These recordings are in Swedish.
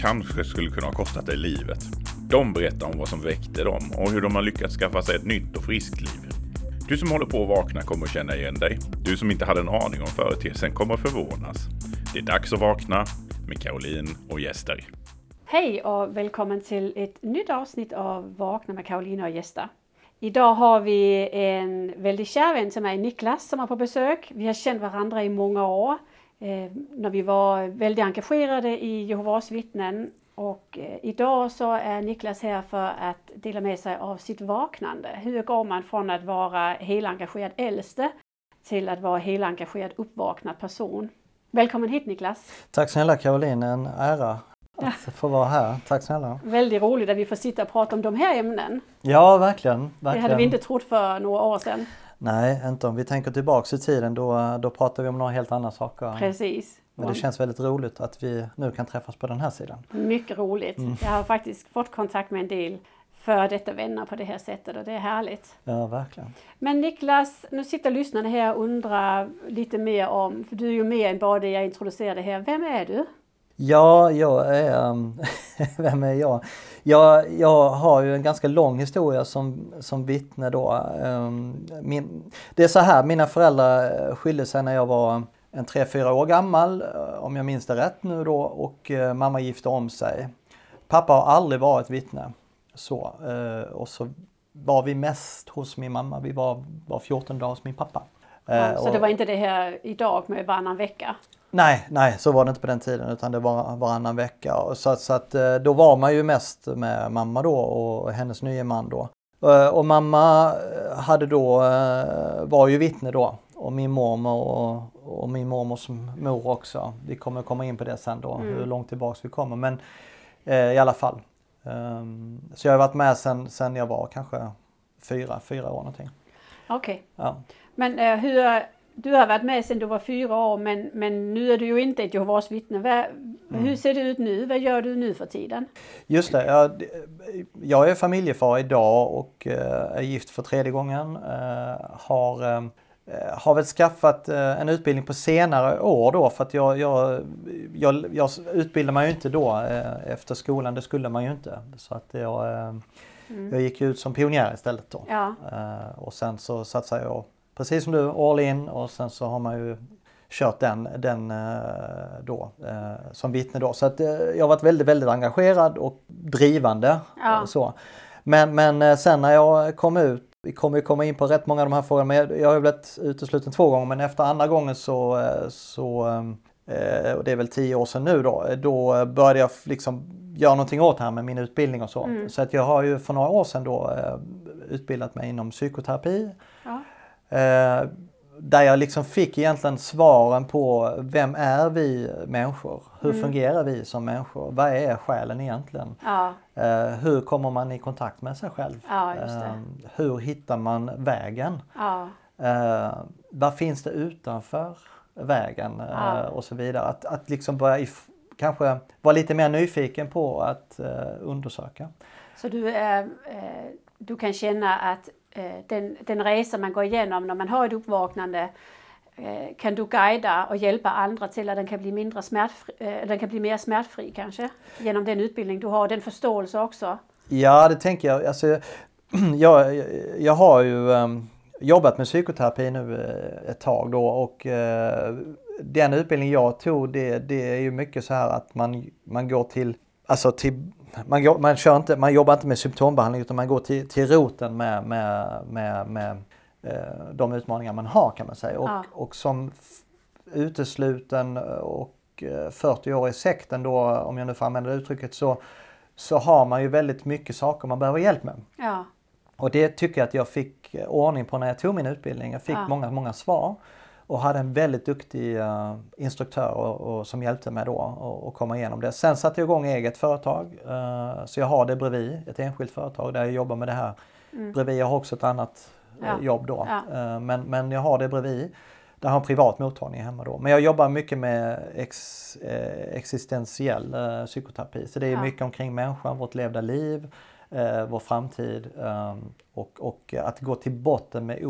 kanske skulle kunna ha kostat dig livet. De berättar om vad som väckte dem och hur de har lyckats skaffa sig ett nytt och friskt liv. Du som håller på att vakna kommer att känna igen dig. Du som inte hade en aning om företeelsen kommer att förvånas. Det är dags att vakna med Caroline och gäster. Hej och välkommen till ett nytt avsnitt av Vakna med Caroline och gäster. Idag har vi en väldigt kär vän som är Niklas som är på besök. Vi har känt varandra i många år eh, när vi var väldigt engagerade i Jehovas vittnen. Och eh, idag så är Niklas här för att dela med sig av sitt vaknande. Hur går man från att vara helengagerad äldste till att vara helengagerad uppvaknad person? Välkommen hit Niklas! Tack snälla Caroline, en ära att få vara här. Tack snälla! Väldigt roligt att vi får sitta och prata om de här ämnen. Ja, verkligen. verkligen. Det hade vi inte trott för några år sedan. Nej, inte om vi tänker tillbaks i tiden då, då pratar vi om några helt andra saker. Precis. Men det känns väldigt roligt att vi nu kan träffas på den här sidan. Mycket roligt. Mm. Jag har faktiskt fått kontakt med en del för detta vänner på det här sättet och det är härligt. Ja, verkligen. Men Niklas, nu sitter lyssnarna här och undrar lite mer om, för du är ju mer än bara det jag introducerade här. Vem är du? Ja, jag är... Vem är jag? jag? Jag har ju en ganska lång historia som, som vittne då. Ehm, min, det är så här, mina föräldrar skilde sig när jag var en tre fyra år gammal, om jag minns det rätt nu då, och eh, mamma gifte om sig. Pappa har aldrig varit vittne. Så, eh, och så var vi mest hos min mamma, vi var, var 14 dagar hos min pappa. Ja, så och, det var inte det här idag med varannan vecka? Nej, nej, så var det inte på den tiden utan det var varannan vecka. Så, så att eh, då var man ju mest med mamma då och hennes nya man då. Eh, och mamma hade då, var ju vittne då och min mormor och, och min mormors mor också. Vi kommer komma in på det sen då, mm. hur långt tillbaks vi kommer. Men eh, i alla fall. Um, så jag har varit med sen, sen jag var kanske fyra, fyra år någonting. Okej. Okay. Ja. Men eh, hur, du har varit med sedan du var fyra år men, men nu är du ju inte ett Jehovas vittne. mm. Hur ser det ut nu? Vad gör du nu för tiden? Just det, jag, jag är familjefar idag och eh, är gift för tredje gången. Eh, har Eh, har väl skaffat en utbildning på senare år då för att jag, jag, jag, jag utbildade mig ju inte då efter skolan, det skulle man ju inte. Så att jag, mm. jag gick ut som pionjär istället då. Ja. Och sen så satsade jag, precis som du, all in och sen så har man ju kört den, den då som vittne då. Så att jag har varit väldigt, väldigt engagerad och drivande. Ja. Så. Men, men sen när jag kom ut vi kommer ju komma in på rätt många av de här frågorna, men jag, har ju blivit utesluten två gånger, men efter andra gången så, eh, så eh, och det är väl tio år sedan nu då, då började jag liksom göra någonting åt det här med min utbildning och så. Mm. Så att jag har ju för några år sedan då eh, utbildat mig inom psykoterapi. Ja där jag liksom fick egentligen svaren på vem är vi människor? Hur mm. fungerar vi som människor? Vad är själen egentligen? Ja. Uh, hur kommer man i kontakt med sig själv? Ja, uh, hur hittar man vägen? Ja. Uh, vad finns det utanför vägen? och så vidare. Att, att liksom börja kanske vara lite mer nyfiken på att undersöka. Så du, är, du kan känna att Eh, Eh, den, den resa man går igenom när man har ett uppvaknande eh, kan du guida och hjälpa andra till att den kan bli, mindre smärtfri, eh, den kan bli mer smärtfri kanske? Genom den utbildning du har, den förståelse också? Ja, det tänker jag. Alltså, jag, jag har ju um, jobbat med psykoterapi nu ett tag då och uh, den utbildning jag tog det, det är ju mycket så här att man, man går till, alltså till man, man, kör inte, man jobbar inte med symptombehandling utan man går till, till roten med, med, med, med eh, de utmaningar man har kan man säga. Och, ja. och som utesluten och 40 eh, år i sekten då, om jag nu får använda det uttrycket, så, så har man ju väldigt mycket saker man behöver hjälp med. Ja. Och det tycker jag att jag fick ordning på när jag tog min utbildning. Jag fick ja. många, många svar. Och hade en väldigt duktig uh, instruktör och, och, som hjälpte mig då att komma igenom det. Sen satte jag igång eget företag uh, så jag har det bredvid, ett enskilt företag där jag jobbar med det här mm. bredvid. Jag har också ett annat ja. jobb då ja. men, men jag har det bredvid. Där har en privat mottagning hemma då. Men jag jobbar mycket med ex, eh, existentiell eh, psykoterapi. Så det är ja. mycket omkring människan, vårt levda liv, eh, vår framtid eh, och, och att gå till botten med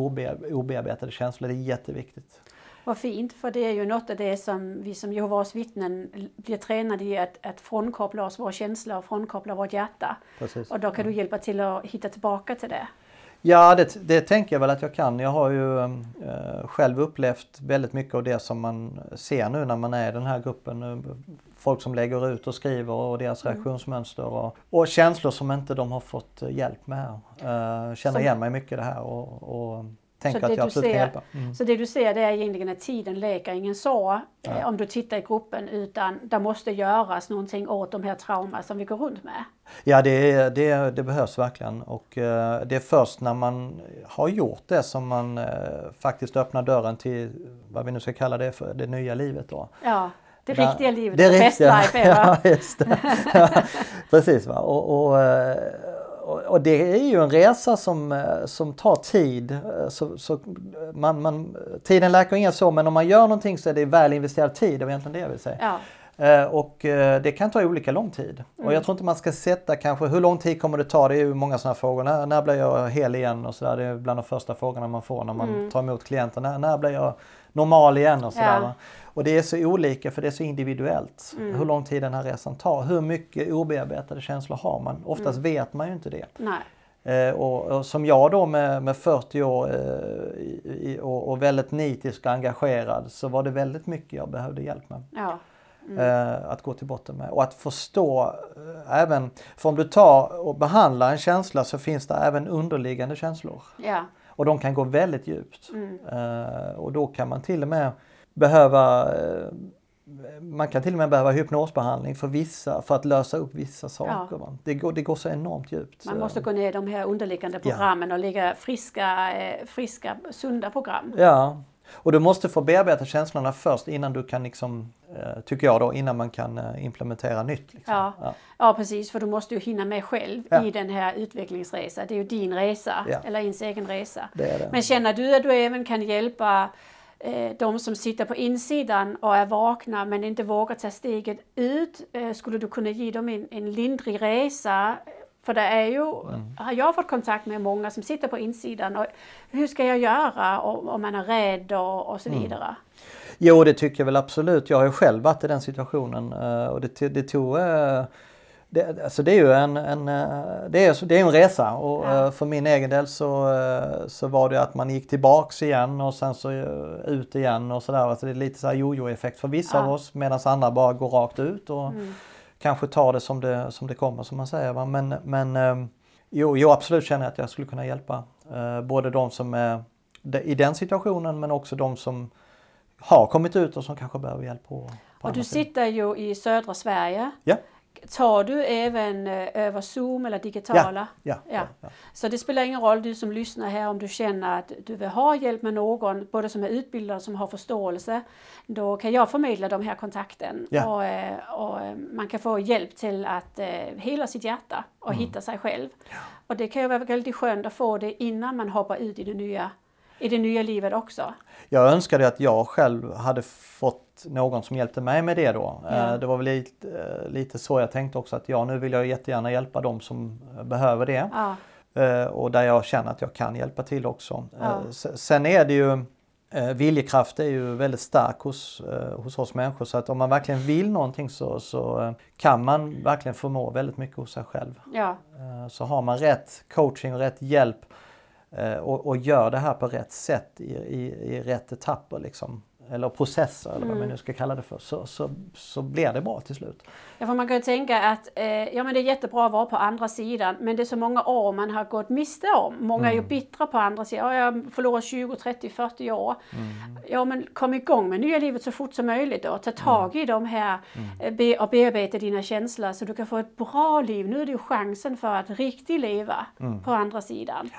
obearbetade känslor. Det är jätteviktigt. Vad fint, för det är ju något av det som vi som Jehovas vittnen blir tränade i att, att frånkoppla oss våra känslor och frånkoppla vårt hjärta. Precis. Och då kan du hjälpa till att hitta tillbaka till det. Ja, det, det tänker jag väl att jag kan. Jag har ju eh, själv upplevt väldigt mycket av det som man ser nu när man är i den här gruppen. Folk som lägger ut och skriver och deras mm. reaktionsmönster och, och känslor som inte de har fått hjälp med. Uh, känner igen mig mycket i det här och, och tänker att jag absolut ser, kan hjälpa. Mm. Så det du ser det är egentligen att tiden läker ingen så ja. eh, om du tittar i gruppen utan det måste göras någonting åt de här trauman som vi går runt med. Ja det, det, det behövs verkligen och eh, det är först när man har gjort det som man eh, faktiskt öppnar dörren till vad vi nu ska kalla det för, det nya livet då. Ja. Det riktiga livet, det, det best life ever. Ja, just det. Precis va. Och, och, eh, och det är ju en resa som, eh, som tar tid. Eh, så, så man, man, tiden läker ingen så men om man gör någonting så är det väl investerad tid, det var egentligen det jag vill säga. Ja. Eh, och det kan ta olika lång tid. Mm. Och jag tror inte man ska sätta kanske hur lång tid kommer det ta? Det är ju många sådana frågor. När, när blir jag hel igen? Och så där. Det är bland de första frågorna man får när man mm. tar emot klienter. När, när blir jag normal igen? Och så ja. och det är så olika för det är så individuellt mm. hur lång tid den här resan tar. Hur mycket obearbetade känslor har man? Oftast mm. vet man ju inte det. Eh, och, och, som jag då med, med 40 år eh, i, och, och, väldigt nitisk och engagerad så var det väldigt mycket jag behövde hjälp med. Ja. Mm. Eh, att gå till botten med och att förstå eh, även, för om du tar och behandlar en känsla så finns det även underliggande känslor. Ja. Och de kan gå väldigt djupt. Mm. Eh, och då kan man till och med behöva eh, man kan till och med behöva hypnosbehandling för vissa för att lösa upp vissa saker. Ja. Det, går, det går så enormt djupt. Man måste gå ner i de här underliggande programmen ja. och lägga friska, eh, friska, sunda program. Ja, och du måste få bearbeta känslorna först innan du kan, liksom, eh, tycker jag då, innan man kan implementera nytt. Liksom. Ja. Ja. ja. precis, för du måste ju hinna med själv ja. i den här utvecklingsresan. Det är ju din resa, eller ens egen resa. Det det. Men känner du att du även kan hjälpa Eh, de som sitter på insidan och är vakna men inte vågar ta steget ut, eh, skulle du kunna ge dem en, en lindrig resa? För det är ju, mm. har jag fått kontakt med många som sitter på insidan och hur ska jag göra om man är rädd och, och så mm. vidare. Mm. Jo det tycker jag väl absolut. Jag har ju själv varit i den situationen eh, och det, det tog det, alltså det är ju en, en, eh, det är, det är en resa och ja. Eh, för min egen del så, eh, så var det att man gick tillbaks igen och sen så ut igen och sådär. Alltså det är lite så jojo-effekt för vissa ja. av oss medan andra bara går rakt ut och mm. Kanske tar det som det, som det kommer som man säger. Va? Men, men jo, jag absolut känner att jag skulle kunna hjälpa både de som är i den situationen men också de som har kommit ut och som kanske behöver hjälp på, på Och du sitter ju i södra Sverige. Ja. Tar du även eh, över Zoom eller digitala? Ja, ja, ja. ja, Så det spelar ingen roll du som lyssnar här om du känner att du vill ha hjälp med någon, både som är utbildad och som har förståelse. Då kan jag förmedla de här kontakten och, eh, och, eh, man kan få hjälp till att hela sitt hjärta och mm. hitta sig själv. Och det kan ju vara väldigt skönt att få det innan man hoppar ut i det nya i det nya livet också. Jag önskade att jag själv hade fått någon som hjälpte mig med det då. Ja. Eh, det var väl lite, eh, lite så jag tänkte också att ja, nu vill jag jättegärna hjälpa dem som behöver det. Ja. Eh, och där jag känner att jag kan hjälpa till också. Ja. Sen är det ju Viljekraft är ju väldigt stark hos, hos oss människor så att om man verkligen vill någonting så, så kan man verkligen förmå väldigt mycket hos sig själv. Ja. Så har man rätt coaching och rätt hjälp Eh, och, och, gör det här på rätt sätt i, i, i rätt etapper liksom. Eller processer eller vad man nu ska kalla det för så, så, så blir det bra till slut. Ja, för man kan ju tänka att eh, ja, men det är jättebra att vara på andra sidan men det är så många år man har gått miste om. Många är ju bittra på andra sidan. Ja, jag förlorar 20, 30, 40 år. Ja men kom igång med nya livet så fort som möjligt och ta tag i de här eh, be, och bearbeta dina känslor så du kan få ett bra liv. Nu är det ju chansen för att riktigt leva på andra sidan.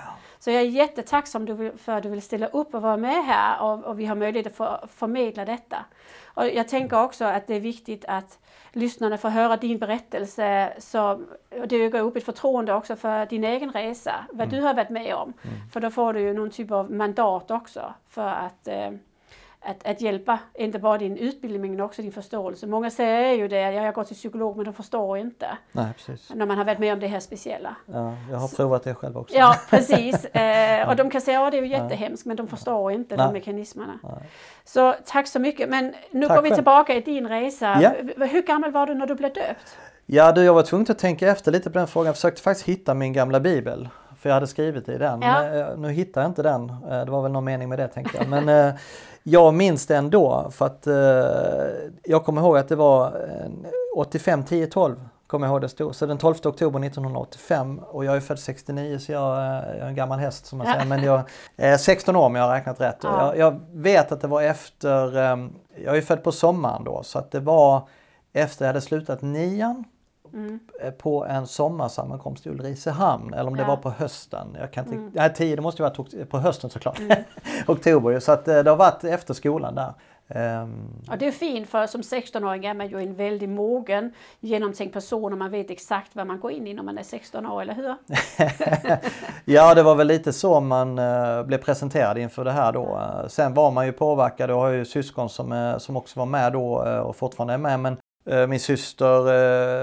Så jag är jättetacksam för att du vill ställa upp och vara med här och, och vi har möjlighet att förmedla detta. Och jag tänker också att det är viktigt att lyssnarna får höra din berättelse så och det ökar upp ett förtroende också för din egen resa, vad du har varit med om. För då får du ju någon typ av mandat också för att, eh, att, att hjälpa, inte bara din utbildning men också din förståelse. Många säger ju det, ja, jag går till psykolog men de förstår inte Nej, precis. när man har varit med om det här speciella. Ja, jag har provat det själv också. Ja, precis. Eh, och de kan säga att det är ju jättehemskt men de förstår inte de Nej. mekanismerna. Så tack så mycket. Men nu Tack går vi själv. tillbaka i din resa. Ja. Hur gammal var du när du blev döpt? Ja du, jag var tvungen att tänka efter lite på den frågan. Jag försökte faktiskt hitta min gamla bibel. För jag hade skrivit i den. Ja. Men, eh, nu hittar jag inte den. Eh, Det var väl någon mening med det tänkte jag. Men eh, jag minns det ändå. För att jag kommer ihåg att det var eh, 85, 10, 12. Kommer jag ihåg det stod. Så den 12 oktober 1985 och jag är född 69 så jag, jag är en gammal häst som man säger. Men jag är 16 år om jag har räknat rätt. Ja. Jag, jag vet att det var efter, jag är född på sommaren då så att det var efter jag hade slutat nian Mm. på en sommarsammankomst i Ulricehamn eller om det Ja. var på hösten. Jag kan inte, Mm. nej, tio, det måste ju varit på hösten såklart. Oktober ju. Så att eh, det har varit efter skolan där. Ehm, Och det är fint för som 16-åring är man ju en väldigt mogen, genomtänkt person och man vet exakt vad man går in i när man är 16 år, eller hur? ja, det var väl lite så man eh, blev presenterad inför det här då. Sen var man ju påverkad och har ju syskon som, som också var med då och fortfarande är med. Men min syster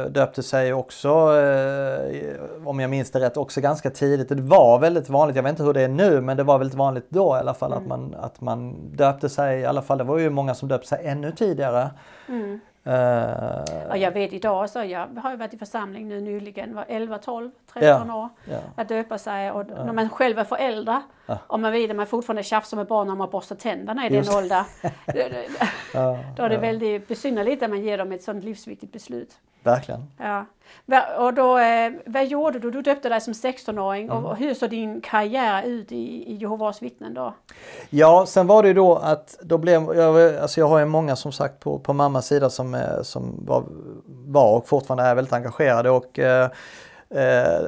eh, döpte sig också, eh, om jag minns det rätt, också ganska tidigt. Det var väldigt vanligt, jag vet inte hur det är nu, men det var väldigt vanligt då i alla fall att, man, att man döpte sig. I alla fall, det var ju många som döpte sig ännu tidigare. Mm. Eh, Och jag vet idag så, jag har ju varit i församling nu nyligen, var 11, 12, 13 år. ja. Att döpa sig och när man själv är förälder Ja. och man vet att man fortfarande tjafsar med barnen om att borsta tänderna i Just den åldern. Ja, Då är det ja, väldigt besynnerligt att man ger dem ett sådant livsviktigt beslut. Verkligen. Ja. Och då, eh, vad gjorde du? Du döpte dig som 16-åring Mm. och hur såg din karriär ut i, i Jehovas vittnen då? Ja, sen var det ju då att då blev, jag, alltså jag har ju många som sagt på, på mammas sida som, eh, som var, var och fortfarande är väldigt engagerade och eh, eh,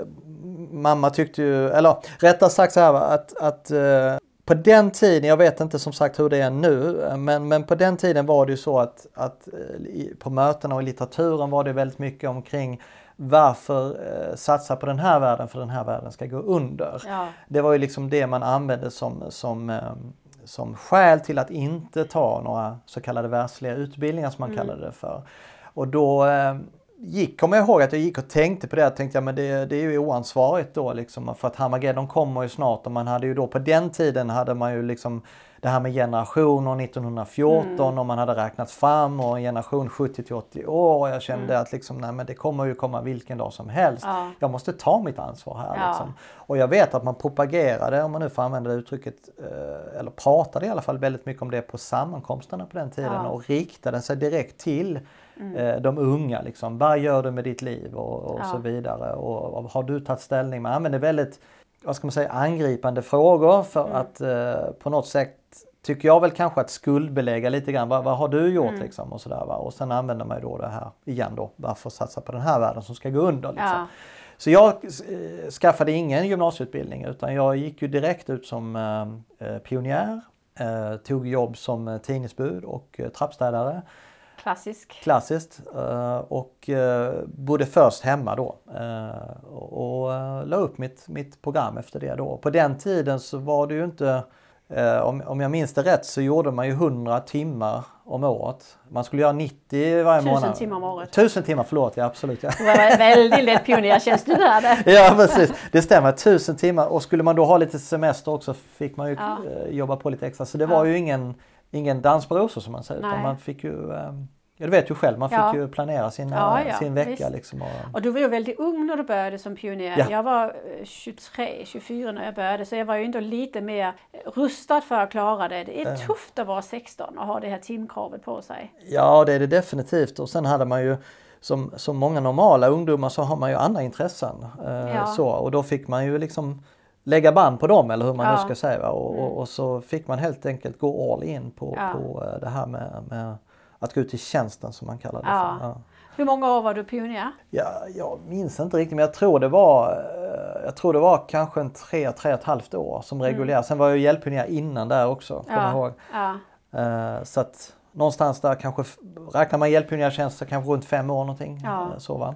mamma tyckte ju, eller rättare sagt så här att, att eh, på den tiden, jag vet inte som sagt hur det är nu, men, men på den tiden var det ju så att, att eh, på mötena och i litteraturen var det väldigt mycket omkring varför eh, satsa på den här världen för den här världen ska gå under. Ja. Det var ju liksom det man använde som, som, eh, som skäl till att inte ta några så kallade världsliga utbildningar som man kallade det för. Och då eh, gick, kommer jag ihåg att jag gick och tänkte på det. Jag tänkte ja, men det, det är ju oansvarigt då liksom för att Harmageddon kommer ju snart och man hade ju då på den tiden hade man ju liksom det här med generationer 1914 och man hade räknat fram och en generation 70 till 80 år och jag kände att liksom, nej, men det kommer ju komma vilken dag som helst. Ja. Jag måste ta mitt ansvar här. Ja. Liksom. Och jag vet att man propagerade, om man nu får använda det uttrycket, eh, eller pratade i alla fall väldigt mycket om det på sammankomsterna på den tiden Ja. och riktade sig direkt till eh, de unga. Liksom. Vad gör du med ditt liv och, och Ja. så vidare. Och, och har du tagit ställning? Man använder väldigt, vad ska man säga, angripande frågor för att eh, på något sätt tycker jag väl kanske att skuldbelägga lite grann. Vad, vad har du gjort liksom och sådär va. Och sen använder man ju då det här igen då. Varför satsa på den här världen som ska gå under liksom. Ja. Så jag eh, skaffade ingen gymnasieutbildning utan jag gick ju direkt ut som eh, eh, pionjär. Eh, tog jobb som eh, tidningsbud och trappstädare. Klassisk. Klassiskt. Eh, och eh, bodde först hemma då. Eh, och la upp mitt, mitt program efter det då. På den tiden så var det ju inte om, om jag minns det rätt så gjorde man ju 100 timmar om året. Man skulle göra 90 varje Tusen månad. timmar om året. Tusen timmar, förlåt. Ja, absolut. Ja. Det var väldigt lätt pionjärtjänst du hade. Ja precis, det stämmer. Tusen timmar och skulle man då ha lite semester också fick man ju Ja. jobba på lite extra. Så det var Ja. ju ingen, ingen dans på rosor som man säger utan man fick ju eh, Ja, du vet ju själv, man fick Ja. ju planera sin, Ja, ja, sin vecka visst. liksom. Och, Och du var ju väldigt ung när du började som pionjär. Ja. Jag var eh, 23, 24 när jag började så jag var ju ändå lite mer rustad för att klara det. Det är tufft att vara 16 och ha det här timkravet på sig. ja, det är det definitivt. Och sen hade man ju som, som många normala ungdomar så har man ju andra intressen. Eh, så, och då fick man ju liksom lägga band på dem eller hur man nu Ja. ska säga. Och, och, och så fick man helt enkelt gå all in på, Ja. på eh, det här med, med att gå ut i tjänsten som man kallar det Ja. för. Ja. Hur många år var du pionjär? Ja, jag minns inte riktigt men jag tror det var, eh, jag tror det var kanske en tre, tre och ett halvt år som reguljär. Sen var jag hjälppionjär innan där också, jag ihåg. ja. Eh, Så att någonstans där kanske, räknar man hjälppionjärtjänst så kanske runt fem år någonting. Ja. Så, va?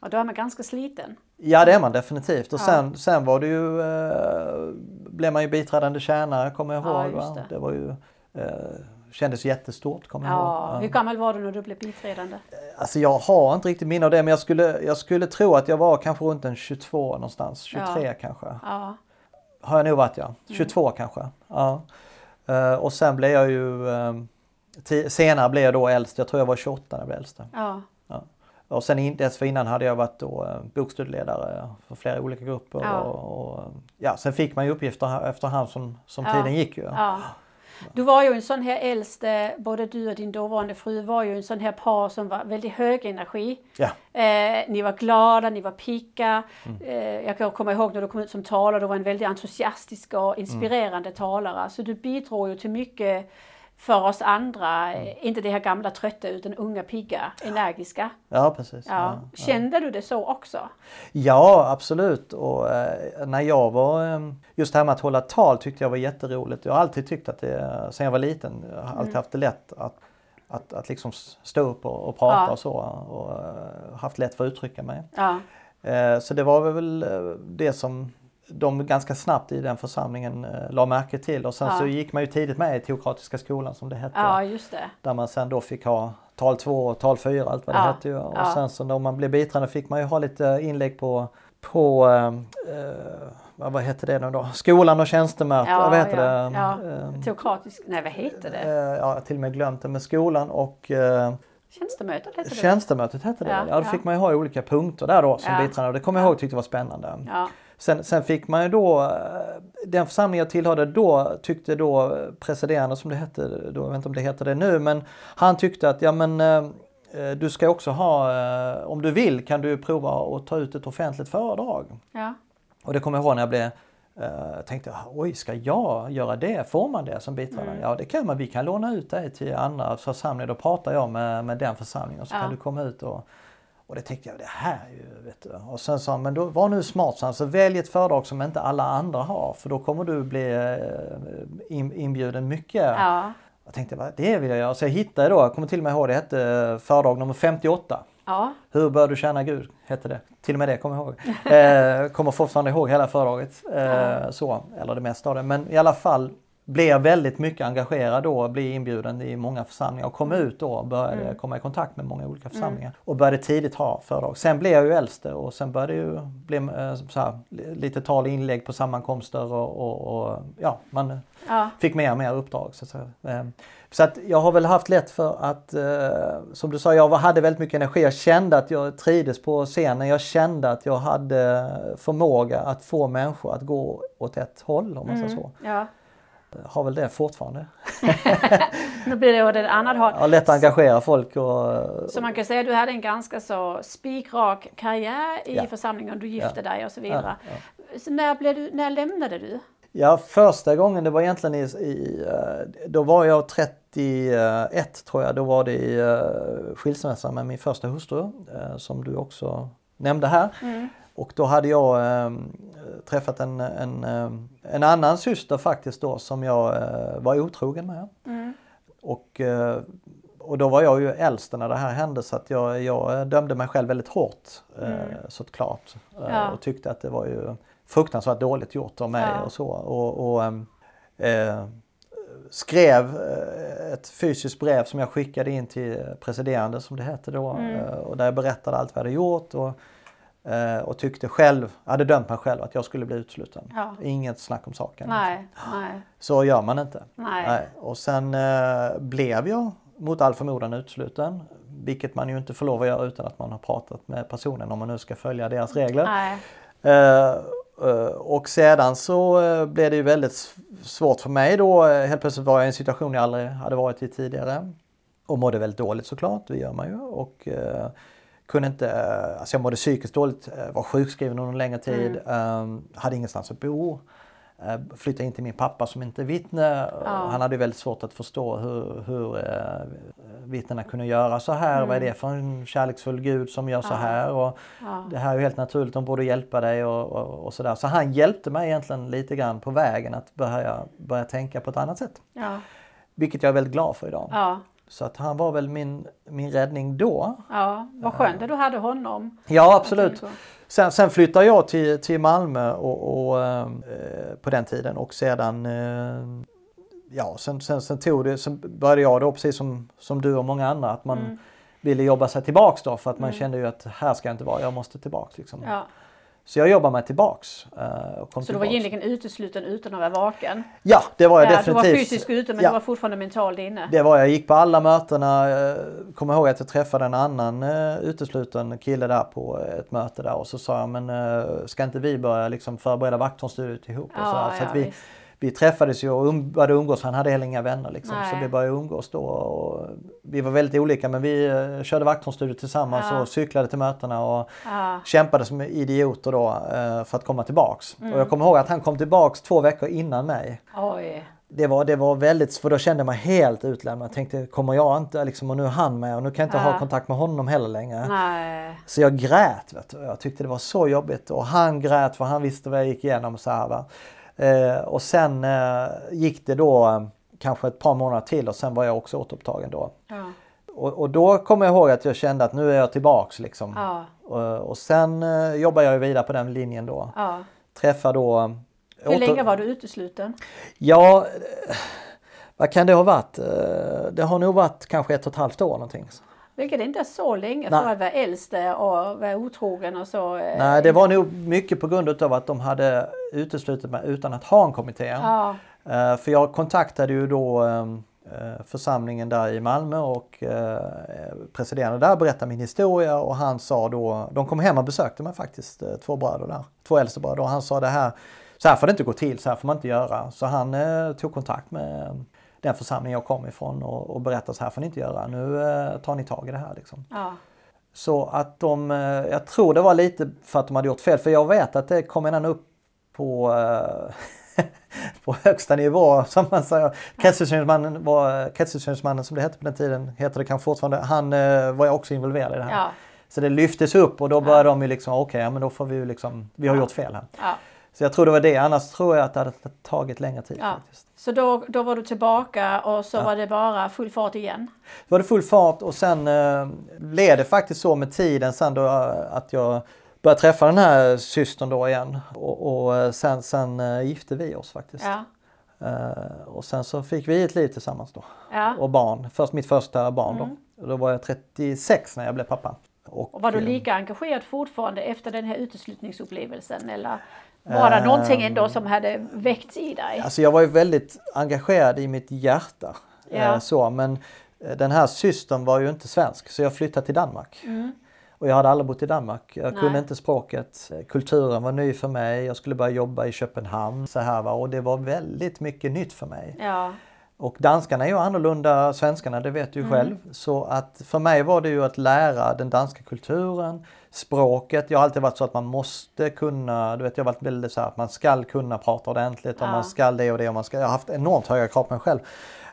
Och då är man ganska sliten. Ja det är man definitivt och Ja. sen, sen var det ju, eh, blev man ju biträdande tjänare kommer jag Ja, ihåg. va? det. det var ju, eh, kändes jättestort kommer jag Ja. ihåg. Hur gammal var du när du blev biträdande? Alltså jag har inte riktigt minne av det men jag skulle, jag skulle tro att jag var kanske runt en 22 någonstans, 23 kanske. Ja. Har jag nog varit Mm. ja. 22 kanske. Ja. Eh, och sen blev jag ju, eh, senare blev jag då äldst, jag tror jag var 28 när jag blev äldst. ja. Och sen in- dessförinnan hade jag varit då eh, bokstudieledare för flera olika grupper. Ja. Och, och, ja, sen fick man ju uppgifter efterhand som, som Ja. tiden gick ju. Ja. Du var ju en sån här äldste, både du och din dåvarande fru var ju en sån här par som var väldigt hög energi. Ja. Eh, ni var glada, ni var pigga. Mm. Eh, jag kan komma ihåg när du kom ut som talare, du var en väldigt entusiastisk och inspirerande Mm. talare. Så du bidrog ju till mycket för oss andra. Mm. Eh, Inte det här gamla trötta utan unga, pigga, energiska. Ja, precis. Ja. Kände du det så också? Ja, absolut. Och eh, när jag var, eh, just det här med att hålla tal tyckte jag var jätteroligt. Jag har alltid tyckt att det, sen jag var liten, jag har alltid Mm. haft det lätt att, att, att liksom stå upp och, och prata Ja. och så. Och eh, haft lätt för att uttrycka mig. Ja. Eh, Så det var väl eh, det som de ganska snabbt i den församlingen eh, la märke till och sen Ja. så gick man ju tidigt med i Teokratiska skolan som det hette. ja, det. Där man sen då fick ha tal 2 och tal 4 allt vad det Ja. hette ju. Och sen så när man blev biträdande fick man ju ha lite inlägg på, på eh, eh, vad, heter det nu då? Skolan och tjänstemöten, Ja, vad heter ja, det? ja. Eh, Teokratisk, nej vad heter det? eh, ja, till och med glömt det med skolan och eh, Tjänstemötet hette det? tjänstemötet hette det. Ja, Ja, då fick man ju ha olika punkter där då som Ja. biträdande och det kommer jag ihåg tyckte var spännande. Ja. Sen, sen fick man ju då, eh, den församling jag tillhörde då tyckte då eh, presiderande som det hette då, jag vet inte om det heter det nu, men han tyckte att ja men eh, du ska också ha, om du vill kan du prova att ta ut ett offentligt föredrag. Ja. Och det kommer jag ihåg när jag blev eh, tänkte oj, ska jag göra det? Får man det som biträdande? Ja, det kan man. Vi kan låna ut dig till andra församlingar. Då pratar jag med, med den församlingen och så Ja. kan du komma ut och och det tänkte jag, det här är ju, vet du. Och sen sa han, men då var nu smart, så, han, så välj ett föredrag som inte alla andra har för då kommer du bli eh, in, inbjuden mycket. Ja. Jag tänkte, det vill jag göra. Så jag hittade då, jag kommer till och med ihåg, det hette eh, föredrag nummer 58. Ja. Hur bör du tjäna Gud? Hette det. Till och med det kommer jag ihåg. Eh, kommer fortfarande ihåg hela föredraget. Eh, så, eller det mesta av det. Men i alla fall blev väldigt mycket engagerad då, blev inbjuden i många församlingar och kom ut då och började komma i kontakt med många olika församlingar. Och började tidigt ha föredrag. Sen blev jag ju äldste och sen började ju bli eh, här, li- lite tal och inlägg på sammankomster och, och, och ja, man Ja. fick mer och mer uppdrag. Så att, säga. Eh, så att jag har väl haft lätt för att, eh, som du sa, jag hade väldigt mycket energi. Jag kände att jag trivdes på scenen. Jag kände att jag hade förmåga att få människor att gå åt ett håll om man säger så. ja. Har väl det fortfarande. Nu blir det åt ett annat håll. Har lätt att engagera folk och Så man kan säga att du hade en ganska så spikrak karriär i Ja. församlingen, du gifte Ja. dig och så vidare. Ja, Så när, blev du, när lämnade du? Ja, första gången det var egentligen i, i då var jag 31 tror jag. Då var det i eh, skilsmässa med min första hustru eh, som du också nämnde här. Och då hade jag eh, träffat en, en, eh, en annan syster faktiskt då som jag eh, var otrogen med. Och, eh, och då var jag ju äldst när det här hände så att jag, jag dömde mig själv väldigt hårt eh, såklart. Eh, Ja. Och tyckte att det var ju fruktansvärt dåligt gjort av mig Ja. och så. Och, och ehm, eh, skrev eh, ett fysiskt brev som jag skickade in till presiderande som det hette då. Eh, och där jag berättade allt vad jag hade gjort. Och, eh, och tyckte själv, hade dömt mig själv att jag skulle bli utsluten. Ja. Inget snack om saken. Nej, nej, Så gör man inte. nej. Och sen eh, blev jag mot all förmodan utesluten. Vilket man ju inte får lov att göra utan att man har pratat med personen om man nu ska följa deras regler. Eh, eh, och sedan så eh, blev det ju väldigt svårt för mig då. Eh, Helt plötsligt var jag i en situation jag aldrig hade varit i tidigare. Och mådde väldigt dåligt såklart, det gör man ju. Och eh, kunde inte, eh, alltså jag mådde psykiskt dåligt, eh, var sjukskriven under en längre tid, eh, hade ingenstans att bo. Eh, Flyttade in till min pappa som inte är vittne. Ja. Han hade väldigt svårt att förstå hur, hur eh, vittnena kunde göra så här. Vad är det för en kärleksfull gud som gör så Ja. här? Och Ja. Det här är helt naturligt, de borde hjälpa dig och, och, och sådär. Så han hjälpte mig egentligen lite grann på vägen att börja, börja tänka på ett annat sätt. Vilket jag är väldigt glad för idag. Så att han var väl min, min räddning då. ja. Vad skönt att du hade honom. Ja absolut. Sen, sen flyttade jag till, till Malmö och, och, eh, på den tiden och sedan eh, Ja, sen, sen, sen tog det, sen började jag då precis som, som du och många andra att man Mm. ville jobba sig tillbaks då för att man Mm. kände ju att här ska jag inte vara, jag måste tillbaks. Liksom. Ja. Så jag jobbade mig tillbaks. eh, Och kom Så du var tillbaks. egentligen utesluten utan att vara vaken? Ja, det var jag Ja, du definitivt. var fysiskt ute men Ja. du var fortfarande mentalt inne? Det var jag. gick på alla mötena. eh, Kommer ihåg att jag träffade en annan uh, utesluten kille där på ett möte där och så sa jag men ska inte vi börja liksom förbereda vakthållstudiet ihop? Ja, så, så att vi, visst. Vi träffades ju och um, började umgås. Han hade heller inga vänner liksom. Så Nej. vi började umgås då. Och vi var väldigt olika men vi uh, körde vakthållstudiet tillsammans Ja. och cyklade till mötena och Ja. kämpade som idioter då eh, för att komma tillbaks. Mm. Och jag kommer ihåg att han kom tillbaks två veckor innan mig Oj. det var, det var väldigt, för då kände jag mig helt utlämnad. Jag tänkte, kommer jag inte liksom, och nu är han med och nu kan jag inte Ja. ha kontakt med honom heller längre. Nej. Så jag grät, vet du. jag tyckte det var så jobbigt och han grät för han visste vad jag gick igenom. Så här, va? Eh, och sen eh, gick det då eh, kanske ett par månader till och sen var jag också återupptagen då. Ja. Och, och då kommer jag ihåg att jag kände att nu är jag tillbaks liksom. Ja. Och, och sen eh, jobbade jag ju vidare på den linjen då. ja. Träffade då... Hur länge var du utesluten? Ja, vad kan det ha varit? Det har nog varit kanske ett och ett halvt år någonting. Vilket inte är så länge Nej. för att vara äldste och vara otrogen och så. eh, Nej, det var nog mycket på grund av att de hade uteslutit mig utan att ha en kommitté. Ja. Eh, För jag kontaktade ju då eh, eh, församlingen där i Malmö och presiderande där berättade min historia och han sa då, de kom hem och besökte mig faktiskt, två bröder där, två äldste bröder och han sa det här, så här får det inte gå till, så här får man inte göra. Så han tog kontakt med den församling jag kom ifrån och, och berättade så här får ni inte göra, nu eh, tar ni tag i det här liksom. Ja. Så att de, eh, jag tror det var lite för att de hade gjort fel, för jag vet att det kom en upp på, eh, på högsta nivå som man säger. Kretsutredningsmannen, var, kretsutredningsmannen som det hette på den tiden, heter det kanske fortfarande, han eh, var ju också involverad i det här. Ja. Så det lyftes upp och då började de ju liksom, okej, ja, men då får vi ju liksom, vi har Ja. gjort fel här. Ja. Så jag tror det var det, annars tror jag att det hade tagit längre tid Ja. faktiskt. Så då, då var du tillbaka och så var det bara full fart igen? Då var det full fart och sen eh, blev det faktiskt så med tiden sen då eh, att jag började träffa den här systern då igen. Och, och eh, sen, sen eh, gifte vi oss faktiskt. Ja. Eh, och sen så fick vi ett liv tillsammans då. ja. Och barn. Först mitt första barn Mm. då. Då var jag 36 när jag blev pappa. Och, Och var du eh, lika engagerad fortfarande efter den här uteslutningsupplevelsen eller var det någonting ändå som hade väckts i dig? Alltså jag var ju väldigt engagerad i mitt hjärta. Ja. Eh, så, men eh, den här systern var ju inte svensk så jag flyttade till Danmark. Mm. Och jag hade aldrig bott i Danmark. Jag Nej. kunde inte språket. Kulturen var ny för mig. Jag skulle börja jobba i Köpenhamn. Så här, va? Och det var väldigt mycket nytt för mig. Ja. Och danskarna är ju annorlunda svenskarna, det vet du Mm. själv. Så att för mig var det ju att lära den danska kulturen, språket. Jag har alltid varit så att man måste kunna, du vet jag har varit väldigt så här att man ska kunna prata ordentligt och Ja. man ska det och det och man ska, jag har haft enormt höga krav på mig själv.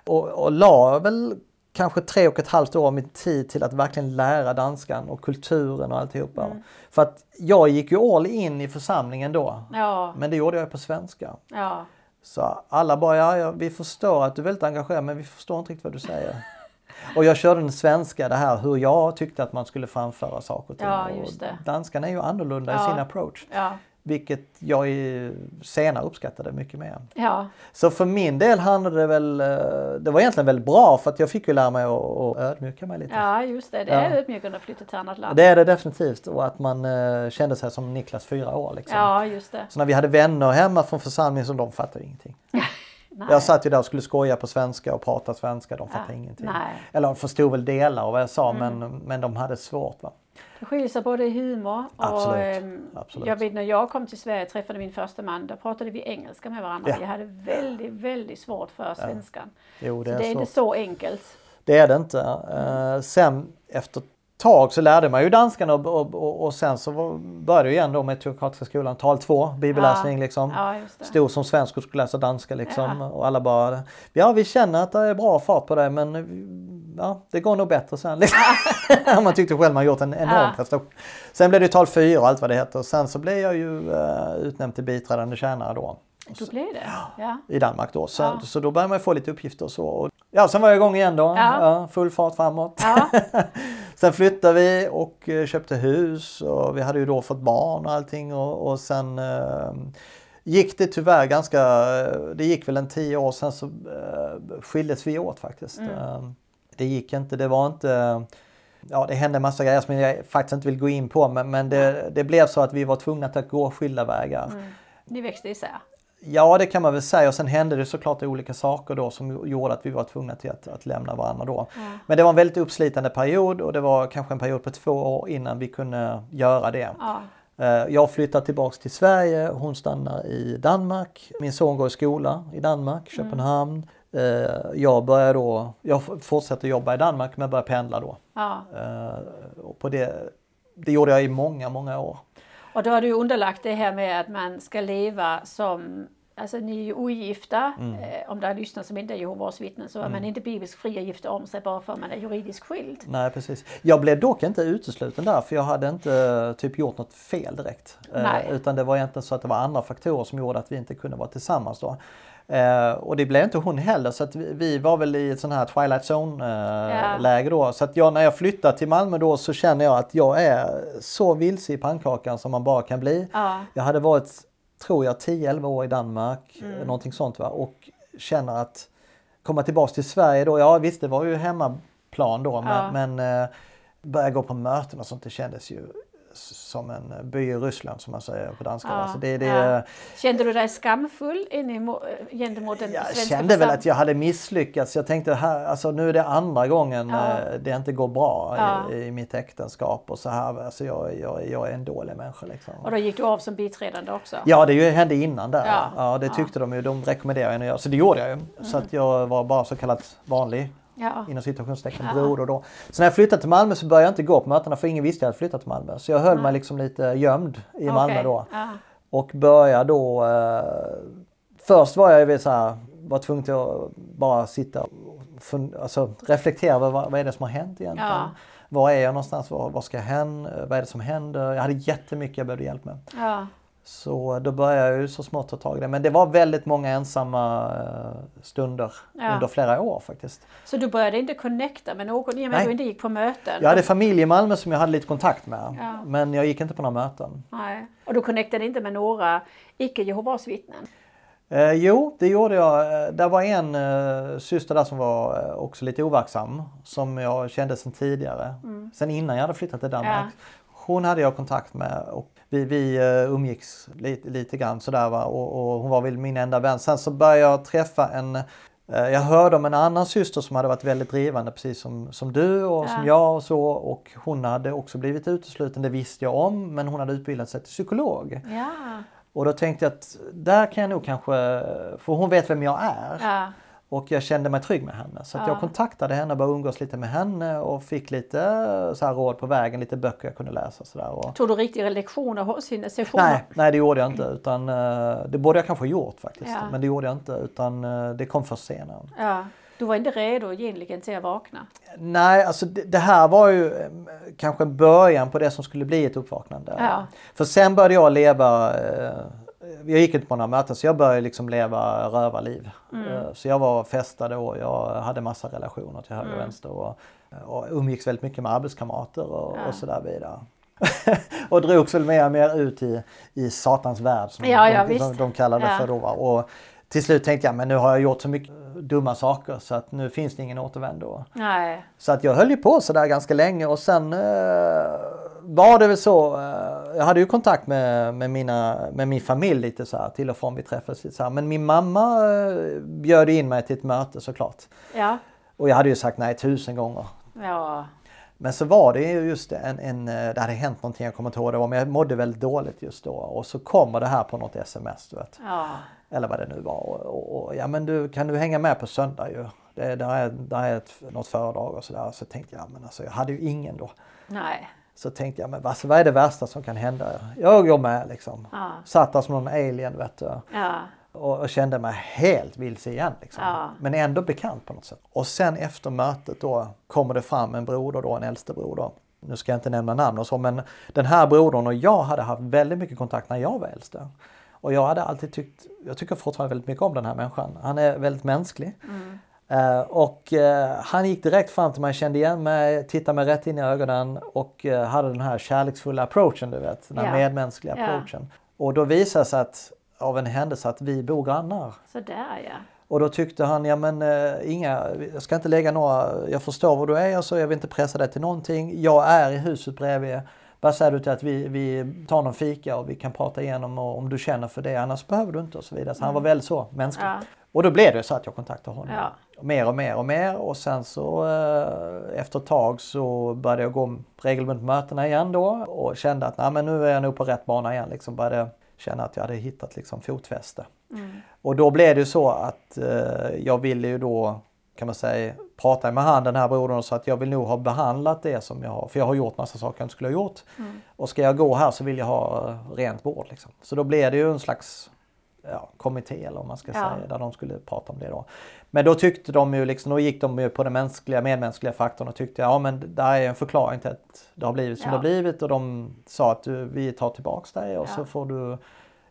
Och, och la väl kanske tre och ett halvt år av min tid till att verkligen lära danskan och kulturen och alltihopa. Mm. För att jag gick ju all in i församlingen då. Ja. Men det gjorde jag på svenska. Ja. Så alla bara, ja, vi förstår att du är väldigt engagerad men vi förstår inte riktigt vad du säger. Och jag körde den svenska, det här hur jag tyckte att man skulle framföra saker ting. Ja, just det. Danskarna är ju annorlunda Ja. i sin approach. Ja. Vilket jag senare uppskattade mycket mer. Ja. Så för min del handlade det väl, eh, det var egentligen väldigt bra för att jag fick ju lära mig att, att ödmjuka mig lite. ja, just det. Det Ja. är ödmjukande att flytta till annat land. Det är det definitivt och att man eh, kände sig som Niklas fyra år liksom. Ja, just det. Så när vi hade vänner hemma från församlingen så de fattade ingenting. nej. Jag satt ju där och skulle skoja på svenska och prata svenska, de fattade Ja, ingenting. nej. Mm. Eller de förstod väl delar av vad jag sa men, men de hade svårt. Va? Det skiljer sig både i humor och Absolut, ehm, absolut. jag vet när jag kom till Sverige och träffade min första man, då pratade vi engelska med varandra. Ja. Vi hade väldigt, väldigt svårt för svenskan. Jo, det Så är, det är så. inte så enkelt. Det är det inte. Eh, sen efter tag så lärde man ju danskan och, och, och, och sen så var- började jag igen då med Teokratiska skolan, tal 2, bibelläsning Ja. liksom. Ja. Stod som svensk och skulle läsa danska liksom. Ja. Och alla bara, ja vi känner att det är bra fart på det men ja, det går nog bättre sen. Liksom. man tyckte själv man gjort en enorm Ja. prestation. Sen blev det tal 4 och allt vad det heter. Sen så blev jag ju uh, utnämnd till biträdande tjänare då. Då blev det. Ja. I Danmark då. Så, Ja. så då började man få lite uppgifter och så. Ja, sen var jag igång igen då. Ja. Ja, full fart framåt. Sen flyttade vi och eh, köpte hus och vi hade ju då fått barn och allting och, och sen eh, gick det tyvärr ganska, det gick väl en tio år sen så eh, skildes vi åt faktiskt. Eh, det gick inte, det var inte Ja, det hände massa grejer som jag faktiskt inte vill gå in på men, men det, det blev så att vi var tvungna att gå skilda vägar. Ni växte isär. Ja, det kan man väl säga och sen hände det såklart olika saker då som gjorde att vi var tvungna till att, att lämna varandra då. Men det var en väldigt uppslitande period och det var kanske en period på två år innan vi kunde göra det. Ja. Eh, Jag flyttar tillbaks till Sverige, hon stannar i Danmark. Min son går i skola i Danmark, Köpenhamn. Eh, Jag börjar då, jag fortsätter jobba i Danmark men börjar pendla då. Ja. Eh, Och på det, det gjorde jag i många, många år. Och då har du underlagt det här med att man ska leva som Alltså ni är ju ogifta, Mm. eh, om det är lyssnare som inte är Jehovas vittnen så är man inte bibliskt fri att gifta om sig bara för att man är juridiskt skild. Nej precis. Jag blev dock inte utesluten där för jag hade inte eh, typ gjort något fel direkt. Eh, Nej. utan det var egentligen så att det var andra faktorer som gjorde att vi inte kunde vara tillsammans då. Eh, och det blev inte hon heller så att vi, vi var väl i ett sån här Twilight Zone eh, läge då. Så att jag, när jag flyttade till Malmö då så känner jag att jag är så vilse i pannkakan som man bara kan bli. Ja. Jag hade varit, tror jag, 10-11 år i Danmark, Mm. någonting sånt va. Och känner att komma tillbaks till Sverige då, ja visst det var ju hemmaplan då men, Ja. men eh, börja gå på möten och sånt det kändes ju som en by i Ryssland som man säger på danska. Ja, Alltså det, det, ja. Kände du dig skamfull gentemot den Jag kände väl att jag hade misslyckats. Jag tänkte här, alltså nu är det andra gången Ja. eh, det inte går bra i, i mitt äktenskap och så här. Alltså jag, jag, jag är en dålig människa liksom. Och då gick du av som biträdande också? Ja, det ju- hände innan där. Ja. Det tyckte de ju. De rekommenderade en att göra. Så det gjorde jag ju. Så att jag var bara så kallat vanlig Ja. inom citationstecken Ja. broder då. Så när jag flyttade till Malmö så började jag inte gå på mötena för ingen visste jag hade flyttat till Malmö. Så jag höll mig liksom lite gömd i Malmö Okej. då. Ja. Och började då... Eh, först var jag ju så här, var tvungen till att bara sitta och fun, alltså, reflektera över vad, vad är det som har hänt egentligen. Ja. Var är jag någonstans? Var, var ska jag hän? Vad är det som händer? Jag hade jättemycket jag behövde hjälp med. Ja. Så då började jag ju så smått ta tag i det. Men det var väldigt många ensamma eh, stunder Ja. under flera år faktiskt. Så du började inte connecta med någon i och med att du inte gick på möten? Jag hade familj i Malmö som jag hade lite kontakt med. Ja. Men jag gick inte på några möten. Nej. Och du connectade inte med några icke Jehovas vittnen? Eh, jo, det gjorde jag. Eh, Där var en eh, syster där som var eh, också lite overksam. Som jag kände sedan tidigare. Sen innan jag hade flyttat till Danmark. Ja. Hon hade jag kontakt med och vi, vi eh, umgicks lite, lite grann sådär va. Och, och hon var väl min enda vän. Sen så började jag träffa en eh, jag hörde om en annan syster som hade varit väldigt drivande precis som, som du och Ja. som jag och så. Och hon hade också blivit utesluten, det visste jag om. Men hon hade utbildat sig till psykolog. Ja. Och då tänkte jag att där kan jag nog kanske, för hon vet vem jag är. ja. Och jag kände mig trygg med henne. Så Ja. jag kontaktade henne, började umgås lite med henne och fick lite så här råd på vägen, lite böcker jag kunde läsa. Så där. Och... Tog du riktiga lektioner hos henne? Sessioner? Nej, nej, det gjorde jag inte. Utan, eh, det borde jag kanske ha gjort faktiskt. Ja. Men det gjorde jag inte. Utan eh, det kom först senare. Ja. Du var inte redo egentligen till att vakna? Nej, alltså det, det här var ju eh, kanske början på det som skulle bli ett uppvaknande. Ja. För sen började jag leva, jag gick inte på några möten så jag började liksom leva rövarliv. Eh, Så jag var festade och jag hade massa relationer till höger och vänster och, och umgicks väldigt mycket med arbetskamrater och, Ja. och sådär vidare. och drogs väl mer och mer ut i, i satans värld som, Ja, ja, de, de kallade det för då. Och till slut tänkte jag men nu har jag gjort så mycket dumma saker så att nu finns det ingen återvändo. Nej. Så att jag höll ju på sådär ganska länge och sen eh, var det väl så, eh, jag hade ju kontakt med, med, mina, med min familj lite så här till och från vi träffades lite så här. Men min mamma eh, bjöd in mig till ett möte såklart. Ja. Och jag hade ju sagt nej tusen gånger. Ja. Men så var det ju just en, en, eh, det hade hänt någonting, jag kommer inte ihåg det var, men jag mådde väldigt dåligt just då. Och så kommer det här på något sms, du vet. Ja. Eller vad det nu var. Och, och, och ja men du, kan du hänga med på söndag ju? Det, där är, där är ett, något föredrag och sådär. Så tänkte jag, men alltså jag hade ju ingen då. Nej. Så tänkte jag, men alltså, vad är det värsta som kan hända? Jag går med liksom. Ja. Satt där som någon alien vet du. Ja. Och, och kände mig helt vilse igen. Liksom. Ja. Men ändå bekant på något sätt. Och sen efter mötet då kommer det fram en broder då, en äldste broder. Nu ska jag inte nämna namn och så, men den här brodern och jag hade haft väldigt mycket kontakt när jag var äldste. Och jag hade alltid tyckt, jag tycker fortfarande väldigt mycket om den här människan. Han är väldigt mänsklig. Eh, och eh, han gick direkt fram till mig, kände igen mig, tittade mig rätt in i ögonen och eh, hade den här kärleksfulla approachen, du vet. Den här Ja. medmänskliga approachen. Och då visade det sig att, av en händelse att vi bor grannar. Sådär ja. Och då tyckte han, ja men inga, jag ska inte lägga några, jag förstår vad du är och så, jag vill inte pressa dig till någonting. Jag är i huset bredvid. Vad säger du till att vi, vi tar någon fika och vi kan prata igenom och, om du känner för det, annars behöver du inte och så vidare. Så han var väldigt så mänsklig. Ja. Och då blev det så att jag kontaktade honom. Ja. Mer och mer och mer och sen så eh, efter ett tag så började jag gå regelbundet mötena igen då och kände att nej, men nu är jag nog på rätt bana igen. Liksom började känna att jag hade hittat liksom fotfäste. Och då blev det ju så att eh, jag ville ju då kan man säga prata med han den här brodern och sa att jag vill nog ha behandlat det som jag har. För jag har gjort massa saker jag inte skulle ha gjort. Och ska jag gå här så vill jag ha eh, rent bord. Liksom. Så då blev det ju en slags ja, kommitté eller vad man ska Ja. säga där de skulle prata om det då. Men då tyckte de ju liksom, då gick de ju på den mänskliga, medmänskliga faktorn och tyckte ja men det där är en förklaring till att det har blivit som Ja. det har blivit och de sa att du, vi tar tillbaks dig och Ja. så får du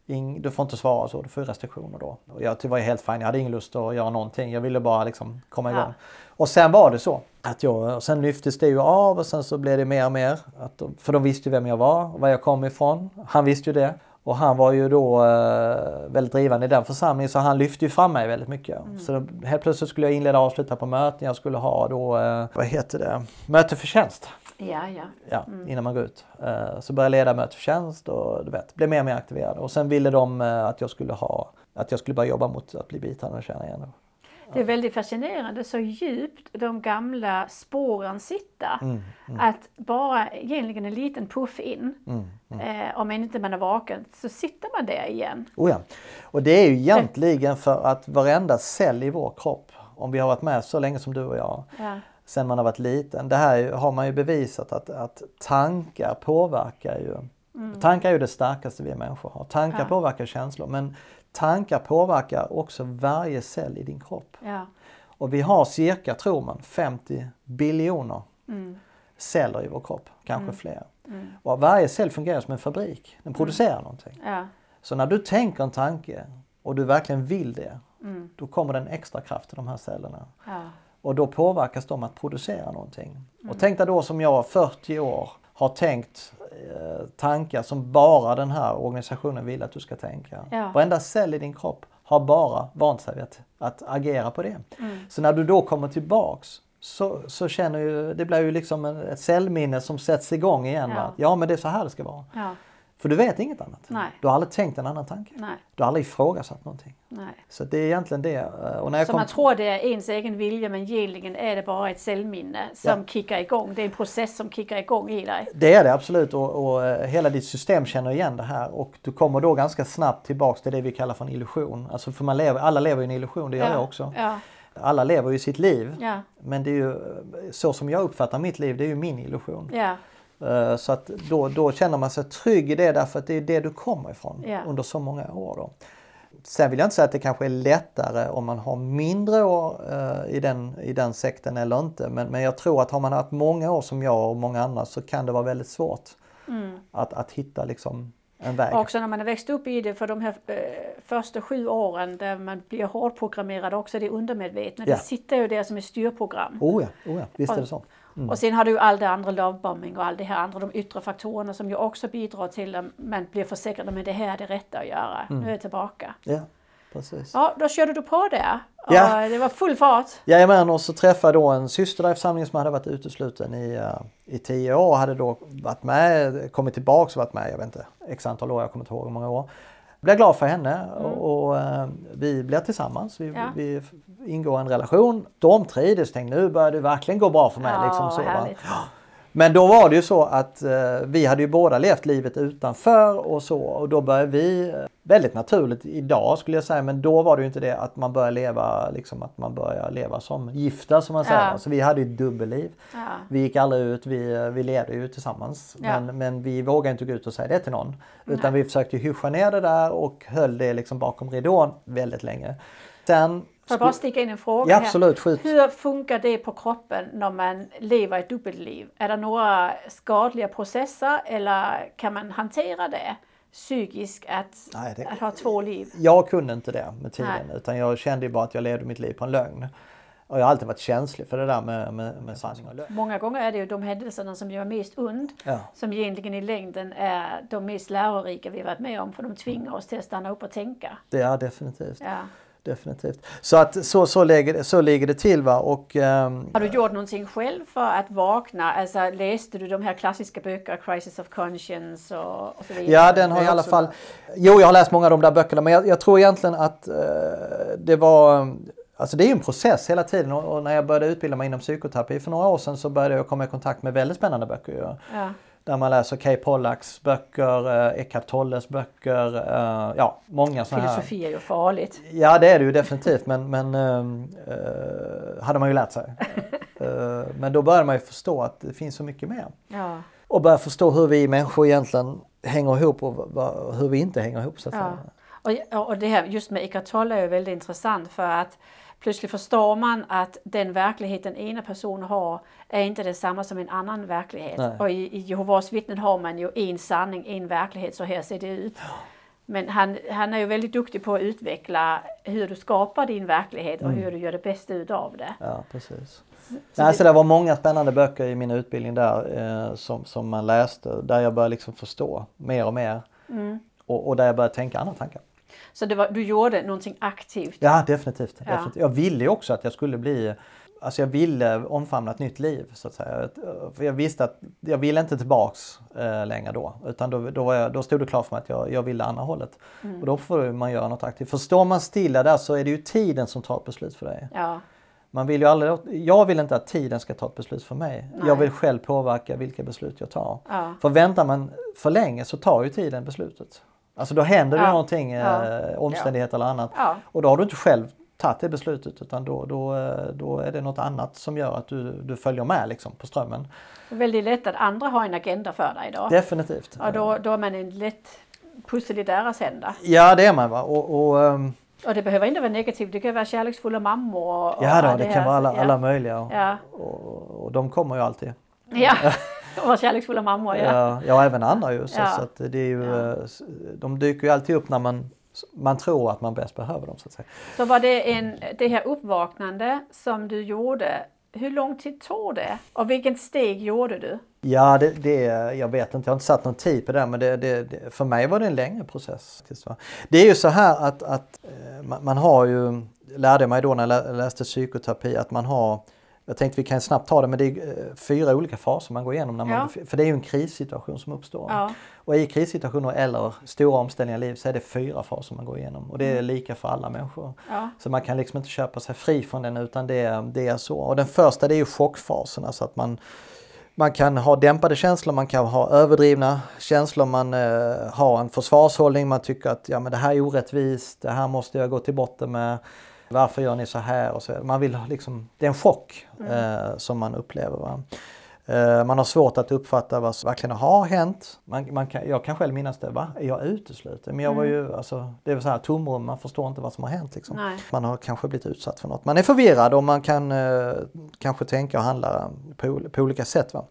ing, du får inte svara så, du får restriktioner då. Och jag det var helt fint, jag hade ingen lust att göra någonting, jag ville bara liksom komma igång. Ja. Och sen var det så att jag, och sen lyftes det ju av och sen så blev det mer och mer. Att de, för de visste ju vem jag var och var jag kom ifrån. Han visste ju det. Och han var ju då eh, väldigt drivande i den församlingen så han lyfte ju fram mig väldigt mycket. Så då, helt plötsligt skulle jag inleda och avsluta på möten. Jag skulle ha då, eh, vad heter det, möte för tjänst. Ja, ja. Ja, innan man går ut. Eh, så började jag leda möte för tjänst och du vet, blev mer och mer aktiverad. Och sen ville de eh, att jag skulle ha, att jag skulle börja jobba mot att bli biträdande tjänare. Det är väldigt fascinerande så djupt de gamla spåren sitter. Mm, Att bara egentligen en liten puff in, mm, Eh, om inte man är vaken, så sitter man där igen. Oh ja. Och det är ju egentligen för att varenda cell i vår kropp, om vi har varit med så länge som du och jag, Ja. sen man har varit liten. Det här har man ju bevisat att, att tankar påverkar ju. Tankar är ju det starkaste vi människor har. Tankar Ja. påverkar känslor men tankar påverkar också varje cell i din kropp. Ja. Och vi har cirka, tror man, 50 biljoner Mm. celler i vår kropp, kanske fler. Och varje cell fungerar som en fabrik, den producerar någonting. Ja. Så när du tänker en tanke och du verkligen vill det, Mm. då kommer det en extra kraft i de här cellerna. Ja. Och då påverkas de att producera någonting. Och tänk dig då som jag 40 år har tänkt tankar som bara den här organisationen vill att du ska tänka. Ja. Varenda cell i din kropp har bara vant sig vid att, att agera på det. Mm. Så när du då kommer tillbaks så, så känner ju, det blir ju liksom ett cellminne som sätts igång igen. Ja. Va? Ja men det är så här det ska vara. Ja. För du vet inget annat. Nej. Du har aldrig tänkt en annan tanke. Nej. Du har aldrig ifrågasatt någonting. Nej. Så det är egentligen det. eh, Och när jag Så kom... man tror det är ens egen vilja men egentligen är det bara ett cellminne som Ja. kickar igång. Det är en process som kickar igång i dig. Det är det absolut och, och eh, hela ditt system känner igen det här och du kommer då ganska snabbt tillbaks till det vi kallar för en illusion. Alltså för man lever, alla lever i en illusion, det gör jag också. Ja. Alla lever ju sitt liv. Ja. Men det är ju så som jag uppfattar mitt liv, det är ju min illusion. Eh, Så att då, då känner man sig trygg i det därför att det är det du kommer ifrån Ja. under så många år. Då. Sen vill jag inte säga att det kanske är lättare om man har mindre år eh, i, den, i den sekten eller inte. Men, men jag tror att har man haft många år som jag och många andra så kan det vara väldigt svårt att, att hitta liksom en väg. Också när man har växt upp i det för de här eh, första sju åren där man blir hårt programmerad också det undermedvetna. Ja. Det sitter ju där som ett styrprogram. Oh ja, oh ja, visst är det så. Och sen har du ju all det andra lovebombing och allt det här andra, de yttre faktorerna som ju också bidrar till att man blir försäkrad om att det här är det rätta att göra. Nu är jag tillbaka. Ja. precis. Ja, då körde du på det. Ja. Och det var full fart. Jajamän, och så träffade jag då en syster där i församlingen som hade varit utesluten i, uh, i tio år hade då varit med, kommit tillbaks och varit med, jag vet inte, x antal år, jag kommer inte ihåg hur många år. Blev glad för henne och, och uh, vi blev tillsammans. Vi, Ja. vi ingår en relation. De trivdes, tänkte nu börjar det verkligen gå bra för mig. Ja, liksom så. Men då var det ju så att eh, vi hade ju båda levt livet utanför och så och då började vi, eh, väldigt naturligt idag skulle jag säga, men då var det ju inte det att man börjar leva, liksom att man börjar leva som gifta som man säger. Ja. Så vi hade ju ett dubbelliv. Ja. Vi gick aldrig ut, vi, eh, vi levde ju tillsammans. Ja. Men, men vi vågade inte gå ut och säga det till någon. Utan vi försökte hyscha ner det där och höll det liksom bakom ridån väldigt länge. Sen... Får jag bara sticka in en fråga Ja här? absolut, skjut. Hur funkar det på kroppen när man lever ett dubbelliv? Är det några skadliga processer eller kan man hantera det psykiskt att, Nej, det- att ha två liv? Jag kunde inte det med tiden Nej. utan jag kände ju bara att jag levde mitt liv på en lögn. Och jag har alltid varit känslig för det där med, med, med sanning och lögn. Många gånger är det ju de händelserna som gör mest ont Ja. som egentligen i längden är de mest lärorika vi varit med om för de tvingar oss till att stanna upp och tänka. Det är definitivt. Ja. Definitivt. Så, att, så, så, ligger, det- så ligger det till. Va? Och, ehm, Har du gjort någonting själv för att vakna? Alltså läste du de här klassiska böckerna, Crisis of Conscience och, och så vidare? Ja, den har i alla fall... Jo, jag har läst många av de där böckerna men jag, jag tror egentligen att eh, det var... Alltså det är ju en process hela tiden och, och när jag började utbilda mig inom psykoterapi för några år sedan så började jag komma i kontakt med väldigt spännande böcker. Ja. Där man läser Kay Pollaks böcker, eh, Eckhart Tolles böcker, eh, ja många sådana här. Filosofi är ju farligt. Ja det är det ju definitivt men, men ehm, eh, hade man ju lärt sig. Eh, men då började man ju förstå att det finns så mycket mer. Ja. Och börja förstå hur vi människor egentligen hänger ihop och hur vi inte hänger ihop så att Ja. säga. Och, och det här just med Eckhart Tolle är ju väldigt intressant för att plötsligt förstår man att den verklighet den ena personen har är inte detsamma som en annan verklighet. Nej. Och i, i Jehovas vittnen har man ju en sanning, en verklighet, så här ser det ut. Men han, han är ju väldigt duktig på att utveckla hur du skapar din verklighet och hur du gör det bästa utav det. Ja, precis. Nej, så det var många spännande böcker i min utbildning där eh, som, som man läste där jag började liksom förstå mer och mer. Mm. Och, och där jag började tänka andra tankar. Så var, du gjorde någonting aktivt. Ja, definitivt. Ja. definitivt. Jag ville ju också att jag skulle bli Alltså jag ville omfamna ett nytt liv så att säga. För jag visste att jag ville inte tillbaks eh, längre då. Utan då, då, jag, då stod det klart för mig att jag, jag ville andra hållet. Mm. Och då får man göra något aktivt. För står man stilla där så är det ju tiden som tar ett beslut för dig. Ja, Man vill ju aldrig, jag vill inte att tiden ska ta ett beslut för mig. Nej. Jag vill själv påverka vilka beslut jag tar. ja, För väntar man för länge så tar ju tiden beslutet. Alltså då händer det Ja. någonting, Ja. eh, omständigheter eller annat. ja. Och då har du inte själv tagit det beslutet utan då, då, eh, då är det något annat som gör att du, du följer med liksom, på strömmen. Det väldigt lätt att andra har en agenda för dig då. Definitivt. Och då, då är man en lätt pussel i deras händer. Ja det är man va. Och, och, ehm, Och det behöver inte vara negativt, det kan vara kärleksfulla mammor. Och, ja då, och det här. kan vara alla, ja. alla möjliga. Och, Ja, och, och de kommer ju alltid. ja. och vara kärleksfulla mammor ja. Ja, ja även andra ju. Så, Ja. så att det är ju, Ja. eh, de dyker ju alltid upp när man, man tror att man bäst behöver dem. Så att säga. Så var det en, det här uppvaknande som du gjorde, hur lång tid tog det? Och vilket steg gjorde du? Ja, det, det, jag vet inte, jag har inte satt någon tid på det men det, det, för mig var det en längre process. Det är ju så här att, att eh, man, har ju, lärde mig då när jag lä- läste psykoterapi, att man har jag tänkte vi kan snabbt ta det men det är eh, fyra olika faser man går igenom. När man, Ja. För det är ju en krissituation som uppstår. Ja, Och i krissituationer eller stora omställningar i livet så är det fyra faser man går igenom. Och det Mm. är lika för alla människor. ja, Så man kan liksom inte köpa sig fri från den utan det, är- det är så. Och den första det är ju chockfasen. Alltså att man, man kan ha dämpade känslor, man kan ha överdrivna känslor, man eh, har en försvarshållning, man tycker att ja, men det här är orättvist, det här måste jag gå till botten med. Varför gör ni så här? Och så, man vill liksom, det är en chock eh, som man upplever. Va? Eh, man har svårt att uppfatta vad som verkligen har hänt. Man, man kan, jag kan själv minnas det, va? Är jag utesluten? Men jag var ju, alltså, det är så här tomrum, man förstår inte vad som har hänt. Liksom. nej. Man har kanske blivit utsatt för något. Man är förvirrad och man kan eh, kanske tänka och handla på, på olika sätt. Va?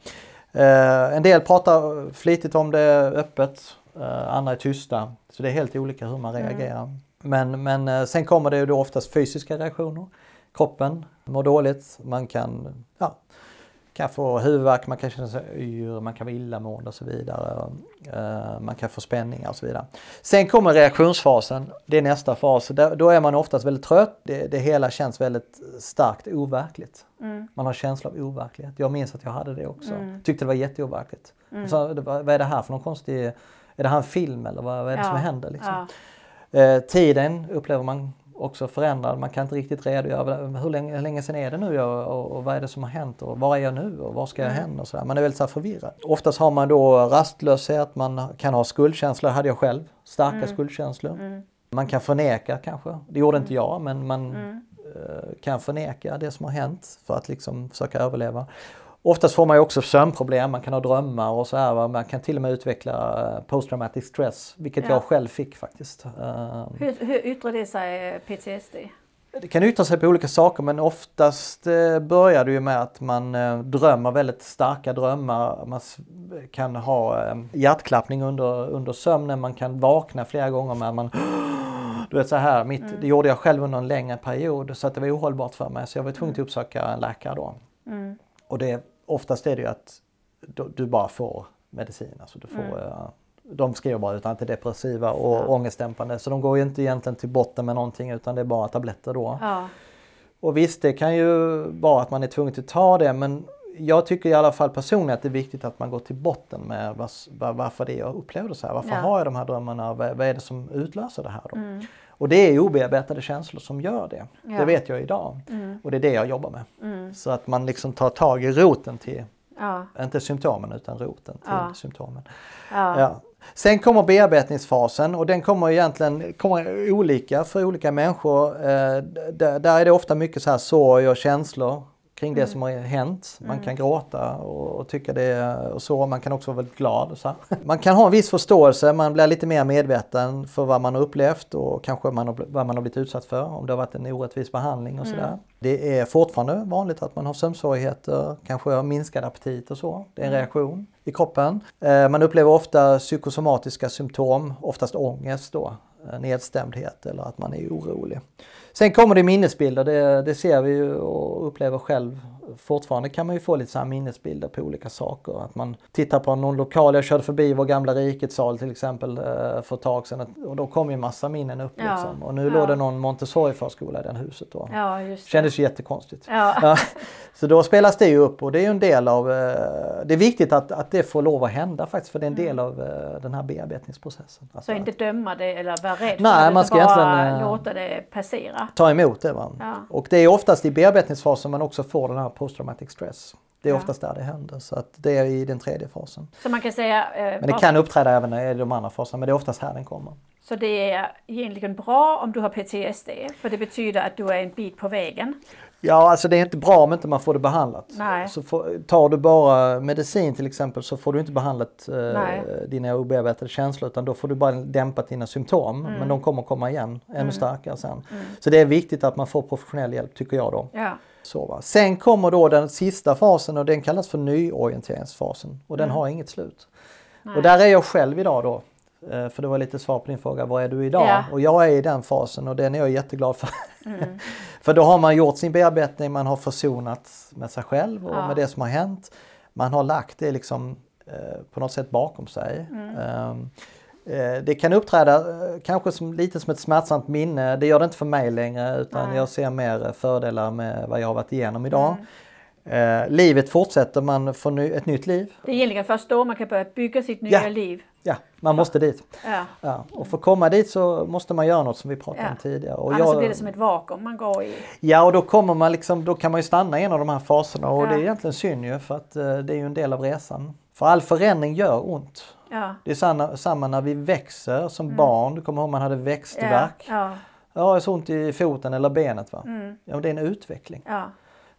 Eh, en del pratar flitigt om det öppet, eh, andra är tysta. Så det är helt olika hur man reagerar. Men, men eh, sen kommer det ju då oftast fysiska reaktioner. Kroppen mår dåligt, man kan ja, kan få huvudvärk, man kan känna sig yr, man kan vara illamående och så vidare. Eh, man kan få spänningar och så vidare. Sen kommer reaktionsfasen, det är nästa fas. Då är man oftast väldigt trött, det, det hela känns väldigt starkt overkligt. Mm. Man har känsla av overklighet. Jag minns att jag hade det också. Mm. Tyckte det var jätteoverkligt. Mm. Så, vad är det här för någon konstig, är det här en film eller vad, vad är det ja. som händer? Liksom? Ja. Eh, tiden upplever man också förändrad. Man kan inte riktigt redogöra hur länge, hur länge sedan är det nu och, och, och, vad är det som har hänt och var är jag nu och var ska jag mm. hän och sådär. Man är väldigt så förvirrad. Oftast har man då rastlöshet, man kan ha skuldkänslor, hade jag själv, starka mm. skuldkänslor. Mm. Man kan förneka kanske, det gjorde inte jag men man mm. eh, kan förneka det som har hänt för att liksom försöka överleva. Oftast får man ju också sömnproblem, man kan ha drömmar och så här. Man kan till och med utveckla eh, posttraumatic stress, vilket ja. jag själv fick faktiskt. Eh, hur, hur yttrar det sig eh, PTSD? Det kan yttra sig på olika saker men oftast börjar det ju med att man drömmer väldigt starka drömmar. Man kan ha hjärtklappning under, under sömnen, man kan vakna flera gånger med att man du vet så här, mitt, mm. det gjorde jag själv under en längre period så att det var ohållbart för mig så jag var tvungen att uppsöka en läkare då. Mm. Och det, oftast är det ju att du bara får medicin. Alltså du får, mm. uh, de skriver bara ut antidepressiva och ja. ångestdämpande så de går ju inte egentligen till botten med någonting utan det är bara tabletter då. Ja. Och visst det kan ju vara att man är tvungen att ta det men jag tycker i alla fall personligen att det är viktigt att man går till botten med var, varför det är jag upplevde så här. Varför ja. har jag de här drömmarna? Vad, vad är det som utlöser det här då? Mm. Och det är obearbetade känslor som gör det. Ja. Det vet jag idag. Mm. Och det är det jag jobbar med. Mm. Så att man liksom tar tag i roten till, ja. inte symptomen utan roten till ja. symptomen. Ja. Sen kommer bearbetningsfasen och den kommer egentligen kommer olika för olika människor. Eh, där, där är det ofta mycket så här sorg och känslor kring det mm. som har hänt. Man mm. kan gråta och, och, tycka det och så. Man kan också vara väldigt glad. Så. Man kan ha en viss förståelse, man blir lite mer medveten för vad man har upplevt och kanske man har, vad man har blivit utsatt för. Om det har varit en orättvis behandling och sådär. Mm. Det är fortfarande vanligt att man har sömnsvårigheter, kanske har minskad aptit och så. Det är en mm. reaktion i kroppen. Eh, man upplever ofta psykosomatiska symptom, oftast ångest då, eh, nedstämdhet eller att man är orolig. Sen kommer det minnesbilder, det, det ser vi ju och upplever själv fortfarande kan man ju få lite så minnesbilder på olika saker. Att man tittar på någon lokal, jag körde förbi vår gamla rikets sal till exempel eh, för ett tag sedan och då kom ju massa minnen upp. Ja. Liksom. Och nu ja. låg det någon Montessori-förskola i det huset då. Ja, just det. Kändes ju jättekonstigt. Ja. Så då spelas det ju upp och det är ju en del av, eh, det är viktigt att, att det får lov att hända faktiskt för det är en del mm. av eh, den här bearbetningsprocessen. Så inte döma det eller vara rädd Nej, för det, man ska bara låta det passera. Ta emot det. Va? Och det är oftast i bearbetningsfasen man också får den här posttraumatic stress. Det är ja. oftast där det händer så att det är i den tredje fasen. Så man kan säga... Eh, men det kan uppträda även i de andra faserna men det är oftast här den kommer. Så det är egentligen bra om du har PTSD för det betyder att du är en bit på vägen? Ja, alltså det är inte bra om inte man får det behandlat. Nej. Så får, tar du bara medicin till exempel så får du inte behandlat eh, dina obearbetade känslor utan då får du bara dämpat dina symptom. Mm. Men de kommer komma igen ännu mm. starkare sen. Mm. Så det är viktigt att man får professionell hjälp tycker jag då. Ja. Så, va? Sen kommer då den sista fasen och den kallas för nyorienteringsfasen och den mm. har inget slut. Nej. Och där är jag själv idag då. Eh, för det var lite svar på din fråga, var är du idag? Ja. Och jag är i den fasen och den är jag jätteglad för. Mm. för då har man gjort sin bearbetning, man har försonats med sig själv och ja. med det som har hänt. Man har lagt det liksom eh, på något sätt bakom sig. Mm. Um, det kan uppträda eh, kanske som, lite som ett smärtsamt minne. Det gör det inte för mig längre utan Nej. jag ser mer fördelar med vad jag har varit igenom idag. Mm. Eh, livet fortsätter, man får ny, ett nytt liv. Det är egentligen först då man kan börja bygga sitt nya ja. liv. Ja, man måste dit. Ja. ja. Och för att komma dit så måste man göra något som vi pratade om tidigare. Och Annars jag, blir det som ett vakuum man går i. Ja och då kommer man liksom, då kan man ju stanna i en av de här faserna och det är egentligen synd ju för att uh, det är ju en del av resan. För all förändring gör ont. Ja. Det är samma, samma när vi växer som mm. barn. Du kommer ihåg man hade växtverk. Ja, ja. jag har så ont i foten eller benet. Va? Mm. Ja, det är en utveckling. Ja.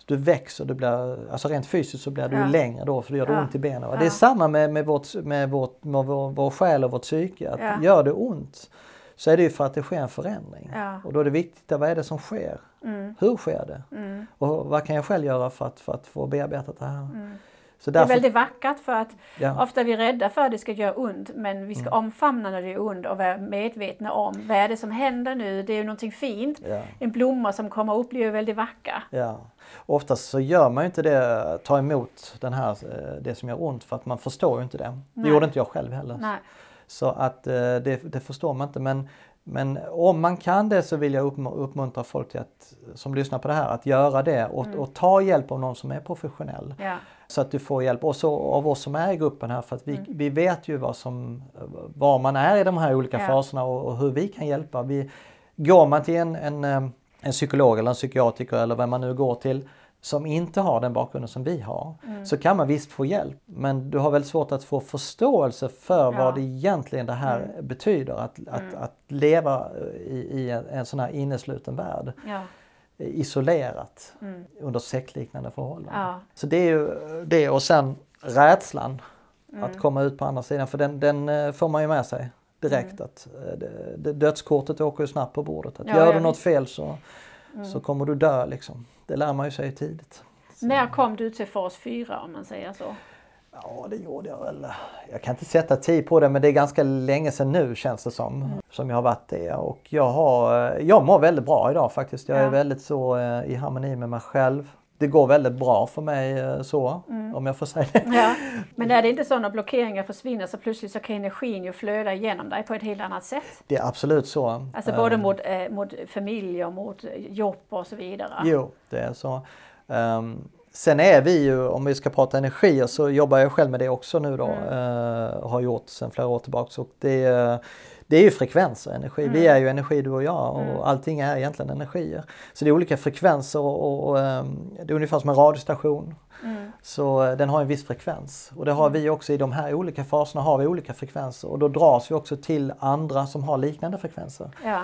du växer, du blir, alltså rent fysiskt så blir du ja. längre då för då gör det ont i benen. Va? Det är samma med, med, vårt, med, vårt, med vår, vår själ och vårt psyke. Att Gör det ont så är det ju för att det sker en förändring. Och då är det viktigt, vad är det som sker? Mm. Hur sker det? Mm. Och vad kan jag själv göra för att, för att få bearbetat det här? Mm. Så Det är därför, väldigt vackert för att ja, ofta är vi rädda för att det ska göra ont men vi ska omfamna när det gör ont och vara medvetna om vad är det som händer nu. Det är ju någonting fint. ja, En blomma som kommer upp blir ju väldigt vacker. ja. Oftast så gör man ju inte det, ta emot den här, eh, det som gör ont för att man förstår ju inte det. Det Nej. gjorde inte jag själv heller. Nej. Så att eh, det, det förstår man inte. Men, men om man kan det så vill jag uppm- uppmuntra folk till att, som lyssnar på det här att göra det och, och ta hjälp av någon som är professionell. Ja. Så att du får hjälp. Och så av oss som är i gruppen här för att vi, vi vet ju vad som, var man är i de här olika Ja. faserna och, och hur vi kan hjälpa. Vi, går man till en, en, eh, en psykolog eller en psykiatriker eller vem man nu går till som inte har den bakgrunden som vi har så kan man visst få hjälp. Men du har väldigt svårt att få förståelse för Ja. vad det egentligen det här betyder. Att, att, att leva i, i en, en sån här innesluten värld Ja. Isolerat under sektliknande förhållanden. Ja. Så det är ju det och sen rädslan Mm. att komma ut på andra sidan för den, den eh, får man ju med sig direkt att eh, det, dödskortet åker ju snabbt på bordet. Att Ja, gör du något fel så, så kommer du dö liksom. Det lär man ju sig tidigt. Så, När kom du till fas 4 om man säger så? Ja det gjorde jag väl. Jag kan inte sätta tid på det men det är ganska länge sedan nu känns det som. Mm. Som jag har varit det och jag, har, jag mår väldigt bra idag faktiskt. Jag är Ja. väldigt så eh, i harmoni med mig själv. Det går väldigt bra för mig eh, så Mm. om jag får säga det. Ja. Men är det inte så när blockeringar försvinner så plötsligt så kan energin ju flöda igenom dig på ett helt annat sätt? Det är absolut så. Alltså både mot, eh, mot familj och mot jobb och så vidare. Jo, det är så. Ehm, sen är vi ju, om vi ska prata energier, så jobbar jag själv med det också nu då. eh, och har gjort sedan flera år tillbaka. Och det, är- det är ju frekvenser, energi. Vi är ju energi du och jag och allting är egentligen energier. Så det är olika frekvenser och, och ehm, det är ungefär som en radiostation. Mm. Så eh, den har en viss frekvens. Och det har vi också i de här olika faserna har vi olika frekvenser. Och då dras vi också till andra som har liknande frekvenser. Ja.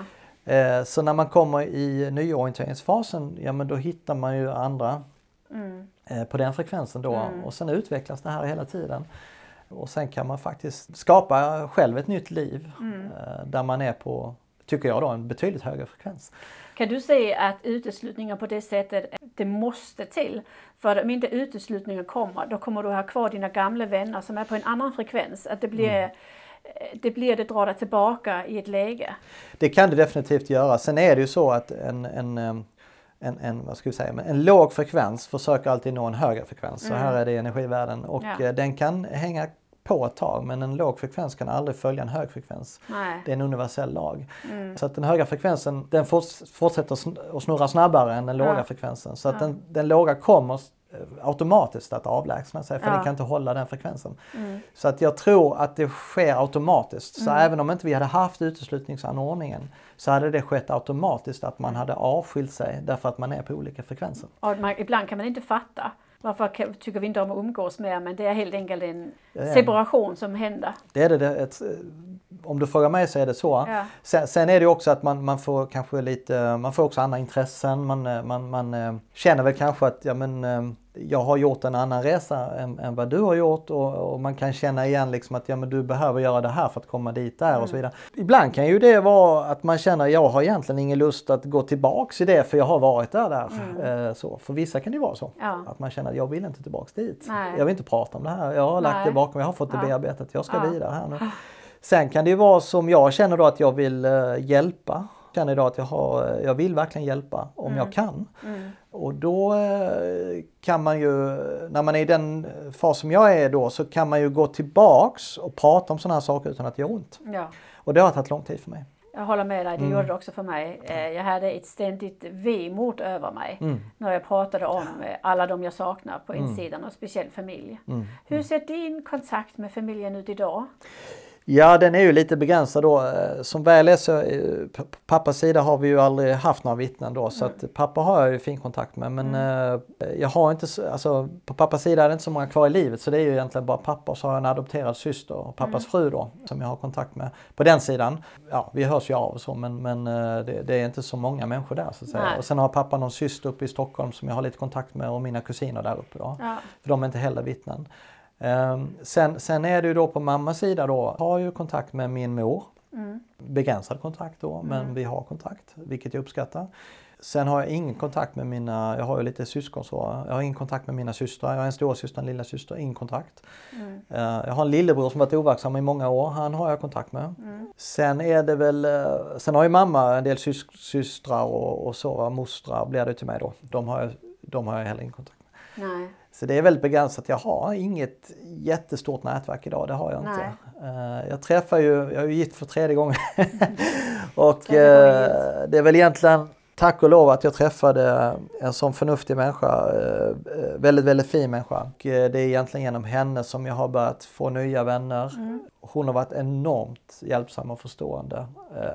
Eh, Så när man kommer i nyorienteringsfasen, ja men då hittar man ju andra Mm. eh, på den frekvensen då och sen utvecklas det här hela tiden. Och sen kan man faktiskt skapa själv ett nytt liv eh, där man är på, tycker jag då, en betydligt högre frekvens. Kan du säga att uteslutningar på det sättet, det måste till? För om inte uteslutningen kommer, då kommer du ha kvar dina gamla vänner som är på en annan frekvens. Att det blir, Mm. eh, det blir det drar dig tillbaka i ett läge. Det kan det definitivt göra. Sen är det ju så att en, en, en, en, vad ska vi säga, men en låg frekvens försöker alltid nå en högre frekvens. Så här är det i energivärlden och Ja. eh, den kan hänga på ett tag men en låg frekvens kan aldrig följa en hög frekvens. Nej. Det är en universell lag. Så att den höga frekvensen den forts- fortsätter att snurra snabbare än den låga Ja. frekvensen. Så att den, den låga kommer automatiskt att avlägsna sig för Ja. den kan inte hålla den frekvensen. Så att jag tror att det sker automatiskt. Så även om inte vi hade haft uteslutningsanordningen så hade det skett automatiskt att man hade avskilt sig därför att man är på olika frekvenser. Och man, ibland kan man inte fatta. Varför tycker vi inte om att umgås mer? Men det är helt enkelt en separation som händer. Det är det ett, om du frågar mig så är det så. Ja. Sen, sen är det också att man, man får kanske lite, man får också andra intressen. Man, eh, man, man eh, känner väl kanske att ja, men, eh, jag har gjort en annan resa än, än vad du har gjort och, och man kan känna igen liksom att ja, men du behöver göra det här för att komma dit där och så vidare. Ibland kan ju det vara att man känner jag har egentligen ingen lust att gå tillbaks i det för jag har varit där. där. Eh, så. För vissa kan det vara så. Ja. Att man känner att jag vill inte tillbaks dit. Nej. Jag vill inte prata om det här. Jag har lagt Nej. det bakom jag har fått det Ja. bearbetat. Jag ska Ja. vidare här nu. Sen kan det ju vara som jag känner då att jag vill eh, hjälpa. Jag känner idag att jag, har, eh, jag vill verkligen hjälpa om jag kan. Och då eh, kan man ju, när man är i den fas som jag är då, så kan man ju gå tillbaks och prata om sådana här saker utan att det gör ont. Ja. Och det har tagit lång tid för mig. Jag håller med dig, det Mm. gjorde det också för mig. Jag hade ett ständigt vemod över mig Mm. när jag pratade om alla de jag saknar på insidan och speciellt familj. Mm. Hur ser din kontakt med familjen ut idag? Ja, den är ju lite begränsad då. Eh, Som väl är så, eh, på pappas sida har vi ju aldrig haft några vittnen då så att pappa har jag ju fin kontakt med men eh, jag har inte, så- alltså på pappas sida är det inte så många kvar i livet så det är ju egentligen bara pappa och så har jag en adopterad syster och pappas fru då som jag har kontakt med på den sidan. Ja, vi hörs ju av och så men, men det, det är inte så många människor där så att säga. Nej. Och sen har pappa någon syster uppe i Stockholm som jag har lite kontakt med och mina kusiner där uppe då. Ja. För de är inte heller vittnen. Ehm, sen, sen är det ju då på mammas sida då, har ju kontakt med min mor. Mm. Begränsad kontakt då, men vi har kontakt, vilket jag uppskattar. Sen har jag ingen kontakt med mina, jag har ju lite syskon så, jag har ingen kontakt med mina systrar. Jag har en storasyster, en lilla syster, ingen kontakt. Mm. Eh, Jag har en lillebror som varit overksam i många år, han har jag kontakt med. Mm. Sen är det väl, eh, sen har ju mamma en del sys systrar och, och så, mostrar blir det till mig då. De har, jag, de har jag heller ingen kontakt med. Nej. Så det är väldigt begränsat. Jag har inget jättestort nätverk idag, det har jag inte. Nej. Eh, Jag träffar ju, jag är ju gift för tredje gången. och Tredje eh, det är väl egentligen tack och lov att jag träffade en sån förnuftig människa, eh, väldigt, väldigt fin människa. Och det är egentligen genom henne som jag har börjat få nya vänner. Mm. Hon har varit enormt hjälpsam och förstående,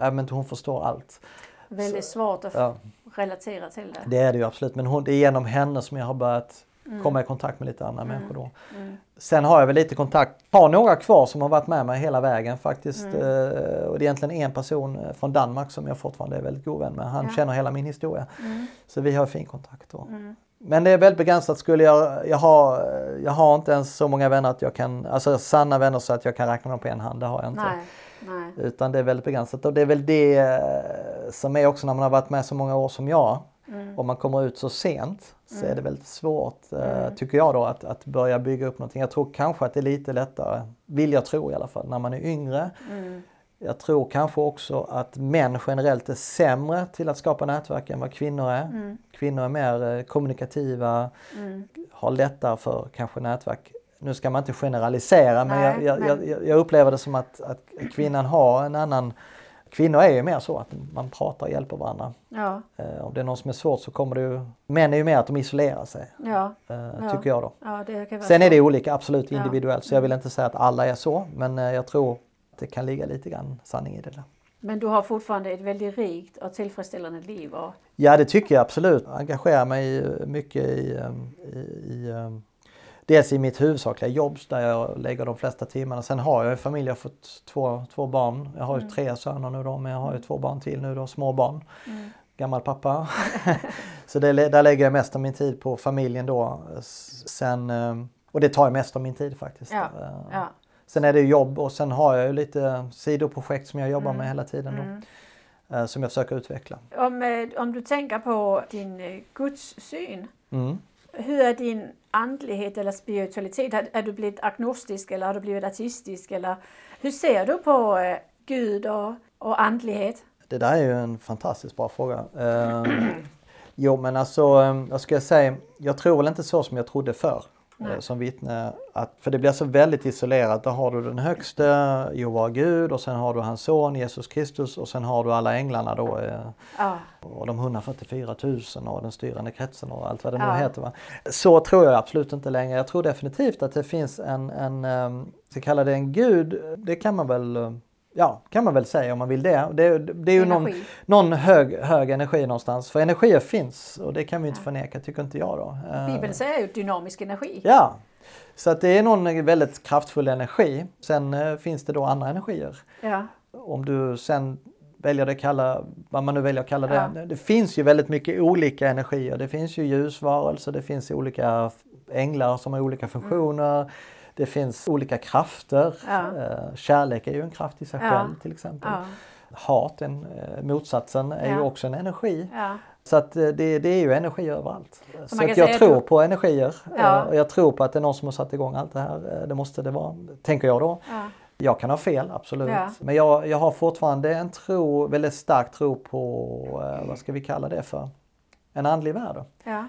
även hon förstår allt. Väldigt svårt att Ja, relatera till det. det är det ju absolut, men hon, det är genom henne som jag har börjat komma i kontakt med lite andra människor då. Mm. Sen har jag väl lite kontakt, har några kvar som har varit med mig hela vägen faktiskt. Mm. Eh, och det är egentligen en person eh, från Danmark som jag fortfarande är väldigt god vän med. Han Ja. känner hela min historia. Mm. Så vi har fin kontakt då. Mm. Men det är väldigt begränsat. Skulle jag, jag, har, jag har inte ens så många vänner att jag kan, alltså sanna vänner så att jag kan räkna dem på en hand. Det har jag inte. Nej. Nej. Utan det är väldigt begränsat och det är väl det eh, som är också när man har varit med så många år som jag. Mm. Om man kommer ut så sent så är det väldigt svårt, eh, Mm. tycker jag då, att, att börja bygga upp någonting. Jag tror kanske att det är lite lättare, vill jag tro i alla fall, när man är yngre. Mm. Jag tror kanske också att män generellt är sämre till att skapa nätverk än vad kvinnor är. Mm. Kvinnor är mer eh, kommunikativa, Mm. har lättare för kanske nätverk. Nu ska man inte generalisera men, Nej, jag, jag, Jag, jag upplever det som att, att kvinnan har en annan Kvinnor är ju mer så att man pratar och hjälper varandra. Ja. Eh, om det är någon som är svårt så kommer det ju... Män är ju mer att de isolerar sig, Ja. eh, tycker jag då. Sen är det olika, absolut individuellt, så jag vill inte säga att alla är så, men eh, jag tror att det kan ligga lite grann sanning i det där. Men du har fortfarande ett väldigt rikt och tillfredsställande liv. Och, Ja, det tycker jag absolut. Jag engagerar mig mycket i, eh, i, i eh, dels i mitt huvudsakliga jobb där jag lägger de flesta timmarna. Sen har jag familj, jag har fått två, två barn. Jag har ju Mm. tre söner nu då, men jag har ju två barn till nu då, små barn. mm. Gammal pappa. Så det, där lägger jag mest av min tid på familjen då. Sen, eh, och det tar ju mest av min tid faktiskt. Ja, Eh, ja. Sen är det jobb och sen har jag ju lite sidoprojekt som jag jobbar Mm. med hela tiden då. Mm. eh, Som jag försöker utveckla. Om, om du tänker på din gudssyn. Mm. Hur är din andlighet eller spiritualitet? Är, du blivit agnostisk eller har du blivit artistisk? Eller hur ser du på eh, Gud och, och andlighet? Det där är ju en fantastiskt bra fråga. Eh, jo men alltså, eh, vad ska jag säga, jag tror väl inte så som jag trodde förr. Nej. eh, Som vittne, att, för det blir så väldigt isolerat. Då har du den högste, Jehova Gud och sen har du hans son Jesus Kristus och sen har du alla änglarna då. eh, Ja, Och de 144 000 och den styrande kretsen och allt vad det nu Ja. heter. Va? Så tror jag absolut inte längre. Jag tror definitivt att det finns en, en eh, ska kalla det en gud, det kan man väl Ja, kan man väl säga om man vill det. Det, det är ju någon, någon hög, hög energi någonstans. För energier finns och det kan vi inte förneka, tycker inte jag då. Eh, Bibeln säger ju dynamisk energi. Ja, så att det är någon väldigt kraftfull energi. Sen eh, finns det då andra energier. Ja, Om du sen väljer det kalla, vad man nu väljer att kalla det. Ja. Det finns ju väldigt mycket olika energier. Det finns ju ljusvarelser, det finns olika änglar som har olika funktioner. Det finns olika krafter. Ja. Eh, Kärlek är ju en kraft i sig Ja. själv till exempel. ja, Hat, en, eh, motsatsen, är ju också en energi. Så att eh, det, det är ju energi överallt. Så, att jag säga tror på energier. Och jag tror på att det är någon som har satt igång allt det här. Det måste det vara, tänker jag då. ja. Jag kan ha fel, absolut. Ja. Men jag, jag har fortfarande en tro, väldigt stark tro på, vad ska vi kalla det för? En andlig värld. Ja.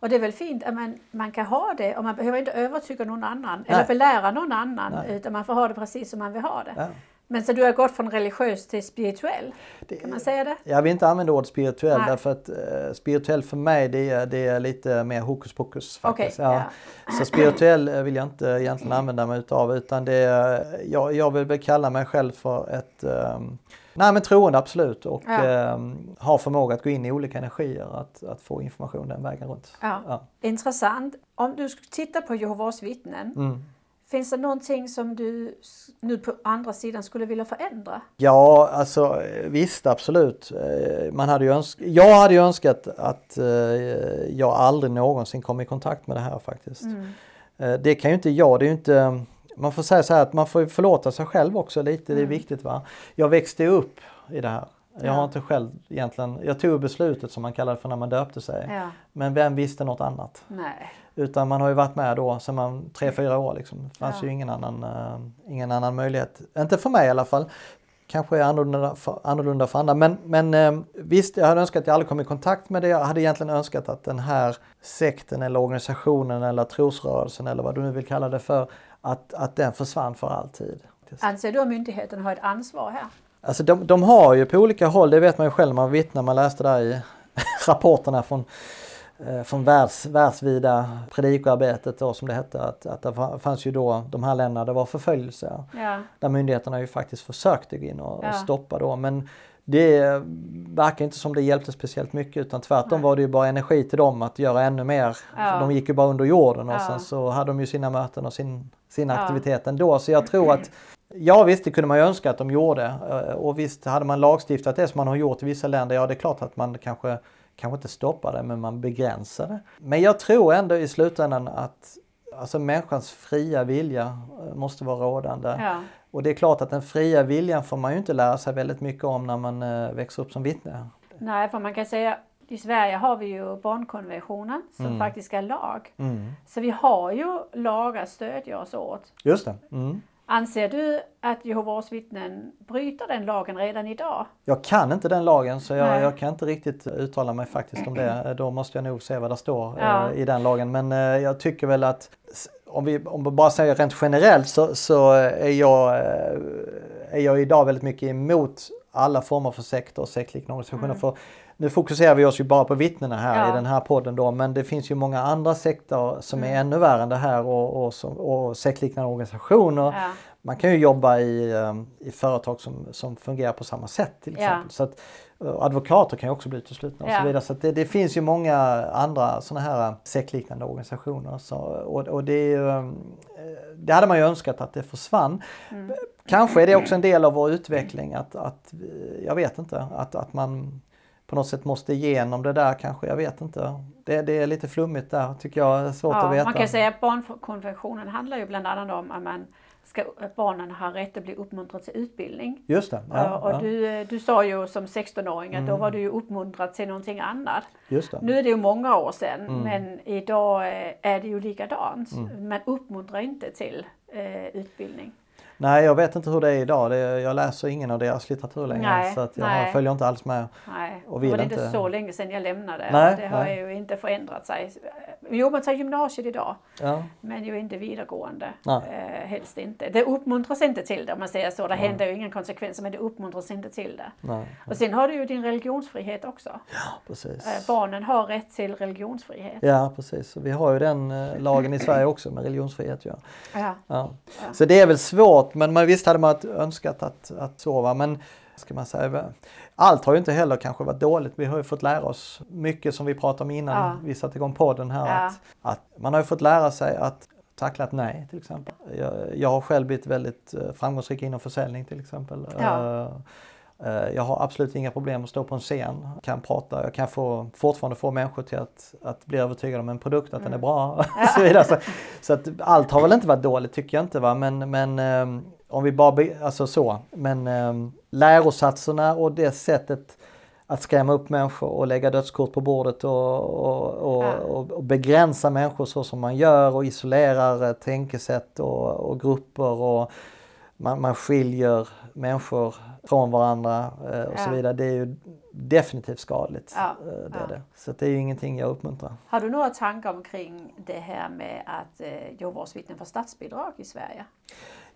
Och det är väl fint att man, man kan ha det och man behöver inte övertyga någon annan Nej. eller belära någon annan Nej. utan man får ha det precis som man vill ha det. Ja. Men så du har gått från religiös till spirituell, kan man säga det? Jag vill inte använda ordet spirituell Nej. därför att eh, spirituell för mig det är, det är lite mer hokus pokus. Faktiskt. Okej, ja. Så spirituell eh, vill jag inte egentligen använda mig utav utan det är, jag, jag vill väl kalla mig själv för ett um, Nej men troende absolut och Ja. ehm, har förmåga att gå in i olika energier att, att få information den vägen runt. Ja. Ja. Intressant. Om du skulle titta på Jehovas vittnen, Mm. Finns det någonting som du nu på andra sidan skulle vilja förändra? Ja, alltså eh, visst absolut. Eh, Man hade ju önsk- jag hade ju önskat att eh, jag aldrig någonsin kom i kontakt med det här faktiskt. Mm. Det kan ju inte jag, det är inte man får säga så här att man får förlåta sig själv också lite, det är Mm. viktigt va. Jag växte upp i det här. Jag Ja. har inte själv egentligen, jag tog beslutet som man kallar det för när man döpte sig. Ja. Men vem visste något annat? Nej. Utan man har ju varit med då sedan man tre fyra år liksom. Det fanns Ja. ju ingen annan, eh, ingen annan möjlighet. Inte för mig i alla fall. Kanske är annorlunda för, annorlunda för andra. Men, men eh, visst, jag hade önskat att jag aldrig kom i kontakt med det. Jag hade egentligen önskat att den här sekten eller organisationen eller trosrörelsen eller vad du nu vill kalla det för. Att, att den försvann för alltid. Anser du att myndigheten har ett ansvar här? Alltså de, de har ju på olika håll, det vet man ju själv man vittnar, man läste där i rapporterna från, från världs, världsvida predikoarbetet då som det hette, att, att det fa- fanns ju då de här länderna där det var förföljelse. Ja. Där myndigheterna ju faktiskt försökte gå in och, Ja. stoppa då men det verkar inte som det hjälpte speciellt mycket utan tvärtom var det ju bara energi till dem att göra ännu mer. Ja. De gick ju bara under jorden och Ja. sen så hade de ju sina möten och sin, sin Ja. aktivitet ändå. Så jag tror att Ja visst, det kunde man ju önska att de gjorde. Eh, Och visst, hade man lagstiftat det som man har gjort i vissa länder, ja det är klart att man kanske, kanske inte stoppar det, men man begränsar det. Men jag tror ändå i slutändan att alltså människans fria vilja eh, måste vara rådande. Ja. Och det är klart att den fria viljan får man ju inte lära sig väldigt mycket om när man eh, växer upp som vittne. Nej, för man kan säga i Sverige har vi ju barnkonventionen som Mm. faktiskt är lag. Mm. Så vi har ju lagar att stödja oss åt. Just det. Mm. Anser du att Jehovas vittnen bryter den lagen redan idag? Jag kan inte den lagen så jag, jag kan inte riktigt uttala mig faktiskt om det. Då måste jag nog se vad det står Ja. eh, i den lagen. Men eh, jag tycker väl att om vi, om vi bara säger rent generellt så, så är, jag, eh, är jag idag väldigt mycket emot alla former för sekter och sektliknande organisationer. För nu fokuserar vi oss ju bara på vittnena här. Ja. i den här podden då men det finns ju många andra sekter som Mm. är ännu värre än det här och, och, som- och sektliknande organisationer. Ja. Man kan ju jobba i, eh, i företag som, som fungerar på samma sätt till exempel. Så att, eh, advokater kan ju också bli uteslutna och så vidare. Så det, det finns ju många andra sådana här sektliknande organisationer. Så, och, och det, ju, eh, det hade man ju önskat att det försvann. Mm. Kanske är det också en del av vår utveckling att, att eh, jag vet inte, att, att man på något sätt måste igenom det där kanske, jag vet inte. Det, det är lite flummigt där tycker jag, svårt att Ja, veta. man kan säga att barnkonventionen handlar ju bland annat om att, man ska, att barnen har rätt att bli uppmuntrade till utbildning. Just det, Ja, och ja, Mm. Du, du sa ju som 16-åring att då var du ju uppmuntrad till någonting annat. just det. Nu är det ju många år sedan Mm. men idag eh, är det ju likadant. Man uppmuntrar inte till eh, utbildning. Nej, jag vet inte hur det är idag. Det, jag läser ingen av deras litteratur längre. Nej, så att jag nej. följer inte alls med. Nej, Och vill det var inte inte- så länge sedan jag lämnade. Nej, det har nej. ju inte förändrat sig. Jo, man tar gymnasiet idag. Ja, Men ju inte vidaregående. Nej. Eh, helst inte. Det uppmuntras inte till det om man säger så. Det händer ju inga konsekvenser men det uppmuntras inte till det. Och sen har du ju din religionsfrihet också. precis. Eh, barnen har rätt till religionsfrihet. Ja, precis. Vi har ju den eh, lagen i Sverige också med religionsfrihet. Ja. Ja. Ja. Så det är väl svårt, men man, visst hade man önskat att, att sova. Men ska man säga, allt har ju inte heller kanske varit dåligt. Vi har ju fått lära oss mycket som vi pratade om innan Ja. vi satte igång podden här. Ja. Att, att man har ju fått lära sig att tackla ett nej till exempel. Jag, jag har själv blivit väldigt eh, framgångsrik inom försäljning till exempel. Ja. Eh, Jag har absolut inga problem att stå på en scen, kan prata, jag kan få, fortfarande få människor till att, att bli övertygade om en produkt, att den är bra och så vidare. Så, så att allt har väl inte varit dåligt tycker jag inte va, men, men ehm, om vi bara, be, alltså så, men um, lärosatserna och det sättet att skrämma upp människor och lägga dödskort på bordet och, och, och, Ja. och, begränsa människor så som man gör och isolerar eh, tänkesätt och, och grupper och man, man skiljer människor från varandra eh, och så Ja. vidare. Det är ju definitivt skadligt. Ja, eh, Det ja. det. Så det är ju ingenting jag uppmuntrar. Har du några tankar omkring det här med att eh, Jehovas vittnen får statsbidrag i Sverige?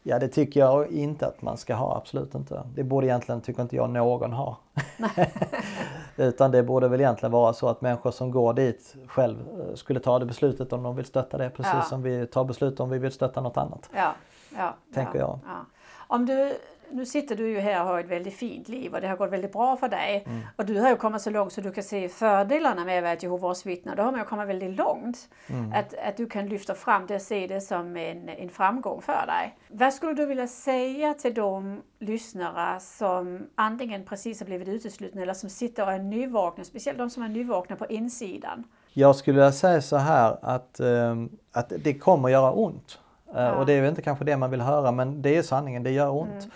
Ja det tycker jag inte att man ska ha, absolut inte. Det borde egentligen, tycker inte jag, någon ha. Utan det borde väl egentligen vara så att människor som går dit själv eh, skulle ta det beslutet om de vill stötta det. Precis Ja. som vi tar beslut om vi vill stötta något annat. Ja, ja, Tänker ja, jag. Ja. Om du, nu sitter du ju här och har ett väldigt fint liv och det har gått väldigt bra för dig. Mm. Och du har ju kommit så långt så du kan se fördelarna med att vara ett Jehovas vittne. Då har man ju kommit väldigt långt. Mm. Att, att du kan lyfta fram det och se det som en, en framgång för dig. Vad skulle du vilja säga till de lyssnare som antingen precis har blivit uteslutna eller som sitter och är nyvakna, speciellt de som är nyvakna på insidan? Jag skulle vilja säga så här att, eh, att det kommer göra ont. Eh, Ja. Och det är väl inte kanske det man vill höra men det är sanningen, det gör ont. Mm.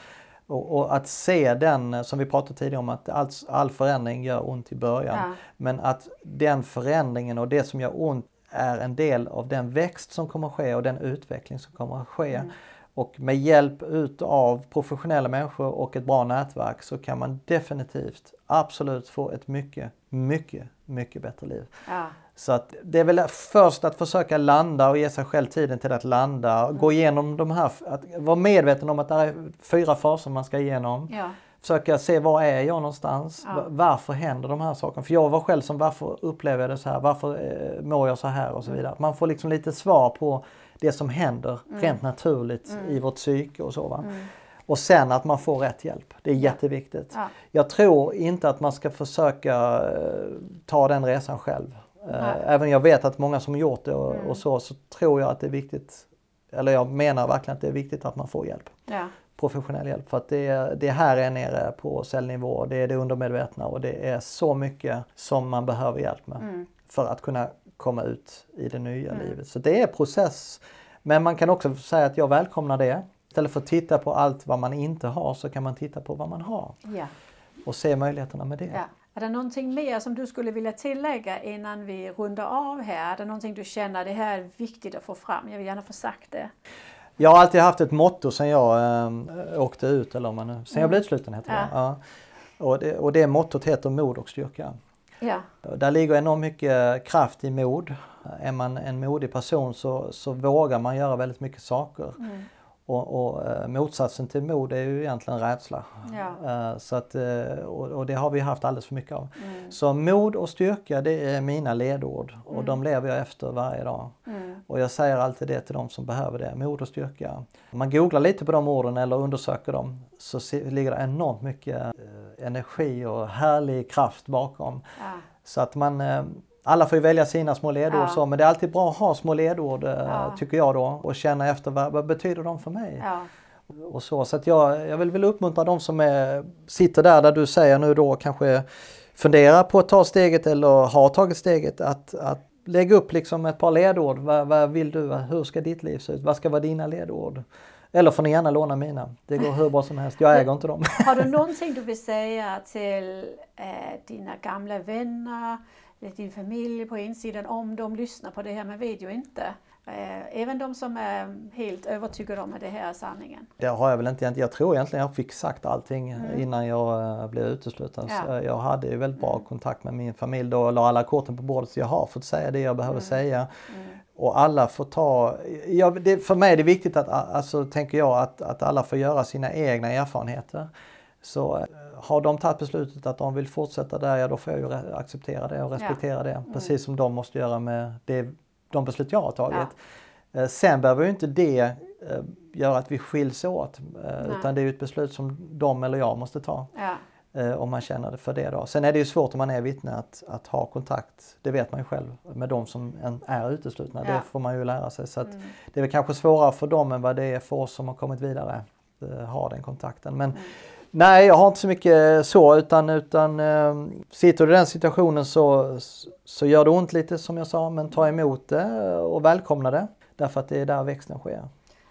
Och, och, att se den, som vi pratade tidigare om, att all, all förändring gör ont i början. Ja. Men att den förändringen och det som gör ont är en del av den växt som kommer att ske och den utveckling som kommer att ske. Mm. Och med hjälp utav professionella människor och ett bra nätverk så kan man definitivt absolut få ett mycket, mycket, mycket bättre liv. Ja. Så att det är väl först att försöka landa och ge sig själv tiden till att landa. Mm. Gå igenom de här, att vara medveten om att det är fyra faser man ska igenom. Ja. Försöka se var är jag någonstans? Ja. Va- Varför händer de här sakerna? För jag var själv som varför upplever jag det så här? Varför eh, mår jag så här? Och så Mm. vidare. Man får liksom lite svar på det som händer rent naturligt Mm. i vårt psyke och så. Va? Och sen att man får rätt hjälp. Det är jätteviktigt. Ja. Jag tror inte att man ska försöka eh, ta den resan själv. Eh, Nej. Mm. Även jag vet att många som gjort det och, och så, så tror jag att det är viktigt. Eller jag menar verkligen att det är viktigt att man får hjälp. Ja. Professionell hjälp. För att det, det här är nere på cellnivå, det är det undermedvetna och det är så mycket som man behöver hjälp med. Mm. För att kunna komma ut i det nya livet. Så det är process. Men man kan också säga att jag välkomnar det. Istället för att titta på allt vad man inte har så kan man titta på vad man har. Ja. Och se möjligheterna med det. Ja. Är det någonting mer som du skulle vilja tillägga innan vi rundar av här? Är det någonting du känner det här är viktigt att få fram? Jag vill gärna få sagt det. Jag har alltid haft ett motto sen jag äh, åkte ut, eller om man sen jag blev utsluten heter det. Ja. Ja. Och det. Och det mottot heter mod och styrka. Ja. Där ligger enormt mycket kraft i mod. Är man en modig person så, så vågar man göra väldigt mycket saker. Mm. Och, och eh, motsatsen till mod är ju egentligen rädsla. Ja. Eh, så att, eh, och, och det har vi haft alldeles för mycket av. Mm. Så mod och styrka det är mina ledord och de lever jag efter varje dag. Mm. Och jag säger alltid det till de som behöver det, mod och styrka. Om man googlar lite på de orden eller undersöker dem så se- ligger det enormt mycket energi och härlig kraft bakom. Ja. Så att man, alla får ju välja sina små ledord Ja. så, men det är alltid bra att ha små ledord eh, Ja. tycker jag då och känna efter vad, vad betyder de för mig? Ja. Och så så att jag, jag vill väl uppmuntra de som är, sitter där där du säger nu då kanske funderar på att ta steget eller har tagit steget att, att lägga upp liksom ett par ledord. Vad, vad vill du? Hur ska ditt liv se ut? Vad ska vara dina ledord? Eller får ni gärna låna mina. Det går hur bra som helst. Jag äger inte dem. Har du någonting du vill säga till eh, dina gamla vänner, din familj på insidan om de lyssnar på det här med video inte? Eh, även de som är helt övertygade om att det här är sanningen. Det har jag väl inte egentligen. Jag tror egentligen jag fick sagt allting innan jag eh, blev utesluten. Ja. Jag hade ju väldigt bra kontakt med min familj då och la alla korten på bordet. Så jag har fått säga det jag behöver säga. Och alla får ta, ja, det, för mig är det viktigt att, alltså, tänker jag, att, att alla får göra sina egna erfarenheter. Så eh, har de tagit beslutet att de vill fortsätta där, ja då får jag ju acceptera det och respektera det. Precis som de måste göra med det, de beslut jag har tagit. Eh, Sen behöver ju inte det eh, göra att vi skiljs åt. Eh, utan det är ju ett beslut som de eller jag måste ta. Ja. Eh, om man känner det för det då. Sen är det ju svårt om man är vittne att, att ha kontakt, det vet man ju själv, med de som är uteslutna. Ja. Det får man ju lära sig. Så att Det är väl kanske svårare för dem än vad det är för oss som har kommit vidare. Uh, ha den kontakten. Men nej, jag har inte så mycket så utan, utan eh, sitter du i den situationen så, så gör det ont lite som jag sa, men ta emot det och välkomna det. Därför att det är där växten sker.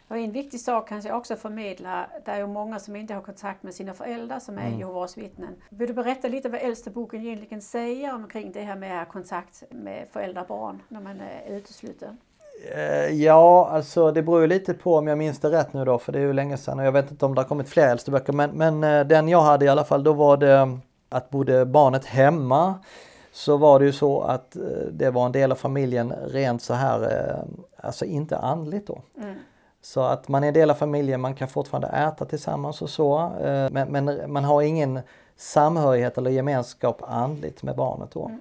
Och en viktig sak kanske också förmedla, det är ju många som inte har kontakt med sina föräldrar som är Jehovas vittnen. Vill du berätta lite vad äldsta boken egentligen säger omkring det här med kontakt med föräldrar och barn när man är utesluten? Eh, Ja, alltså det beror ju lite på om jag minns det rätt nu då, för det är ju länge sedan och jag vet inte om det har kommit fler äldste böcker. Men, men eh, den jag hade i alla fall, då var det att bodde barnet hemma så var det ju så att eh, det var en del av familjen rent så här, alltså inte andligt då. Mm. Så att man är en del av familjen, man kan fortfarande äta tillsammans och så. eh, Men, men man har ingen samhörighet eller gemenskap andligt med barnet då.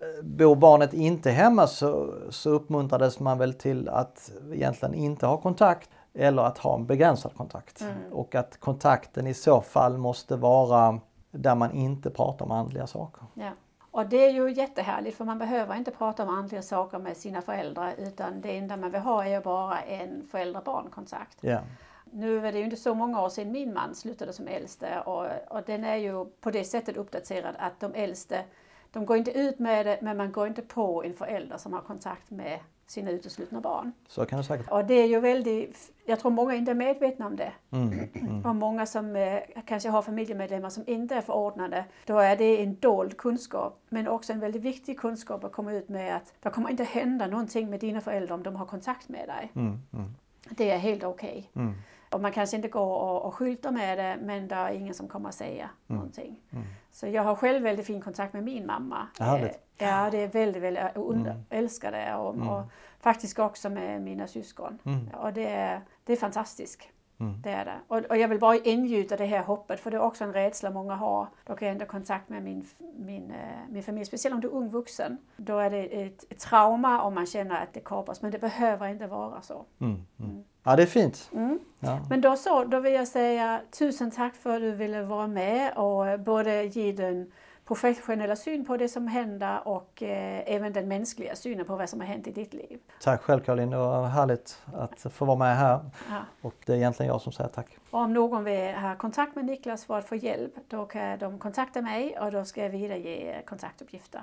Eh, Bor barnet inte hemma så, så uppmuntrades man väl till att egentligen inte ha kontakt eller att ha en begränsad kontakt. Och att kontakten i så fall måste vara där man inte pratar om andliga saker. Ja. Och det är ju jättehärligt för man behöver inte prata om andliga saker med sina föräldrar utan det enda man vill ha är ju bara en förälder-barn-kontakt. Ja. Nu är det ju inte så många år sedan min man slutade som äldste och, och den är ju på det sättet uppdaterad att de äldste, de går inte ut med det men man går inte på en förälder som har kontakt med sina uteslutna barn. Så kan det säkert. Och det är ju väldigt, jag tror många inte är medvetna om det. Mm, mm, Och många som eh, kanske har familjemedlemmar som inte är förordnade, då är det en dold kunskap. Men också en väldigt viktig kunskap att komma ut med att det kommer inte hända någonting med dina föräldrar om de har kontakt med dig. mm, mm, Det är helt okej. mm, Och man kanske inte går och, och skyltar med det, men det är ingen som kommer att säga någonting. mm. Så jag har själv väldigt fin kontakt med min mamma. Härligt. Eh, Ja, det är väldigt, väldigt, jag under, Mm. älskar det. Och, Mm. och faktiskt också med mina syskon. Mm. Och det är, det är fantastiskt. Mm. Det är det. Och, och jag vill bara ingjuta det här hoppet, för det är också en rädsla många har. Då kan jag ändå kontakt med min, min, eh, min familj, speciellt om du är ung vuxen. Då är det ett, ett trauma om man känner att det kapas, men det behöver inte vara så. Ja, det är fint. Mm. Ja. Men då så, då vill jag säga tusen tack för att du ville vara med och både ge den professionella syn på det som händer och eh, även den mänskliga synen på vad som har hänt i ditt liv. Tack själv Caroline, det var härligt att få vara med här. Ja. Och det är egentligen jag som säger tack. Och om någon vill ha kontakt med Niklas för att få hjälp, då kan de kontakta mig och då ska jag vidarege kontaktuppgifter.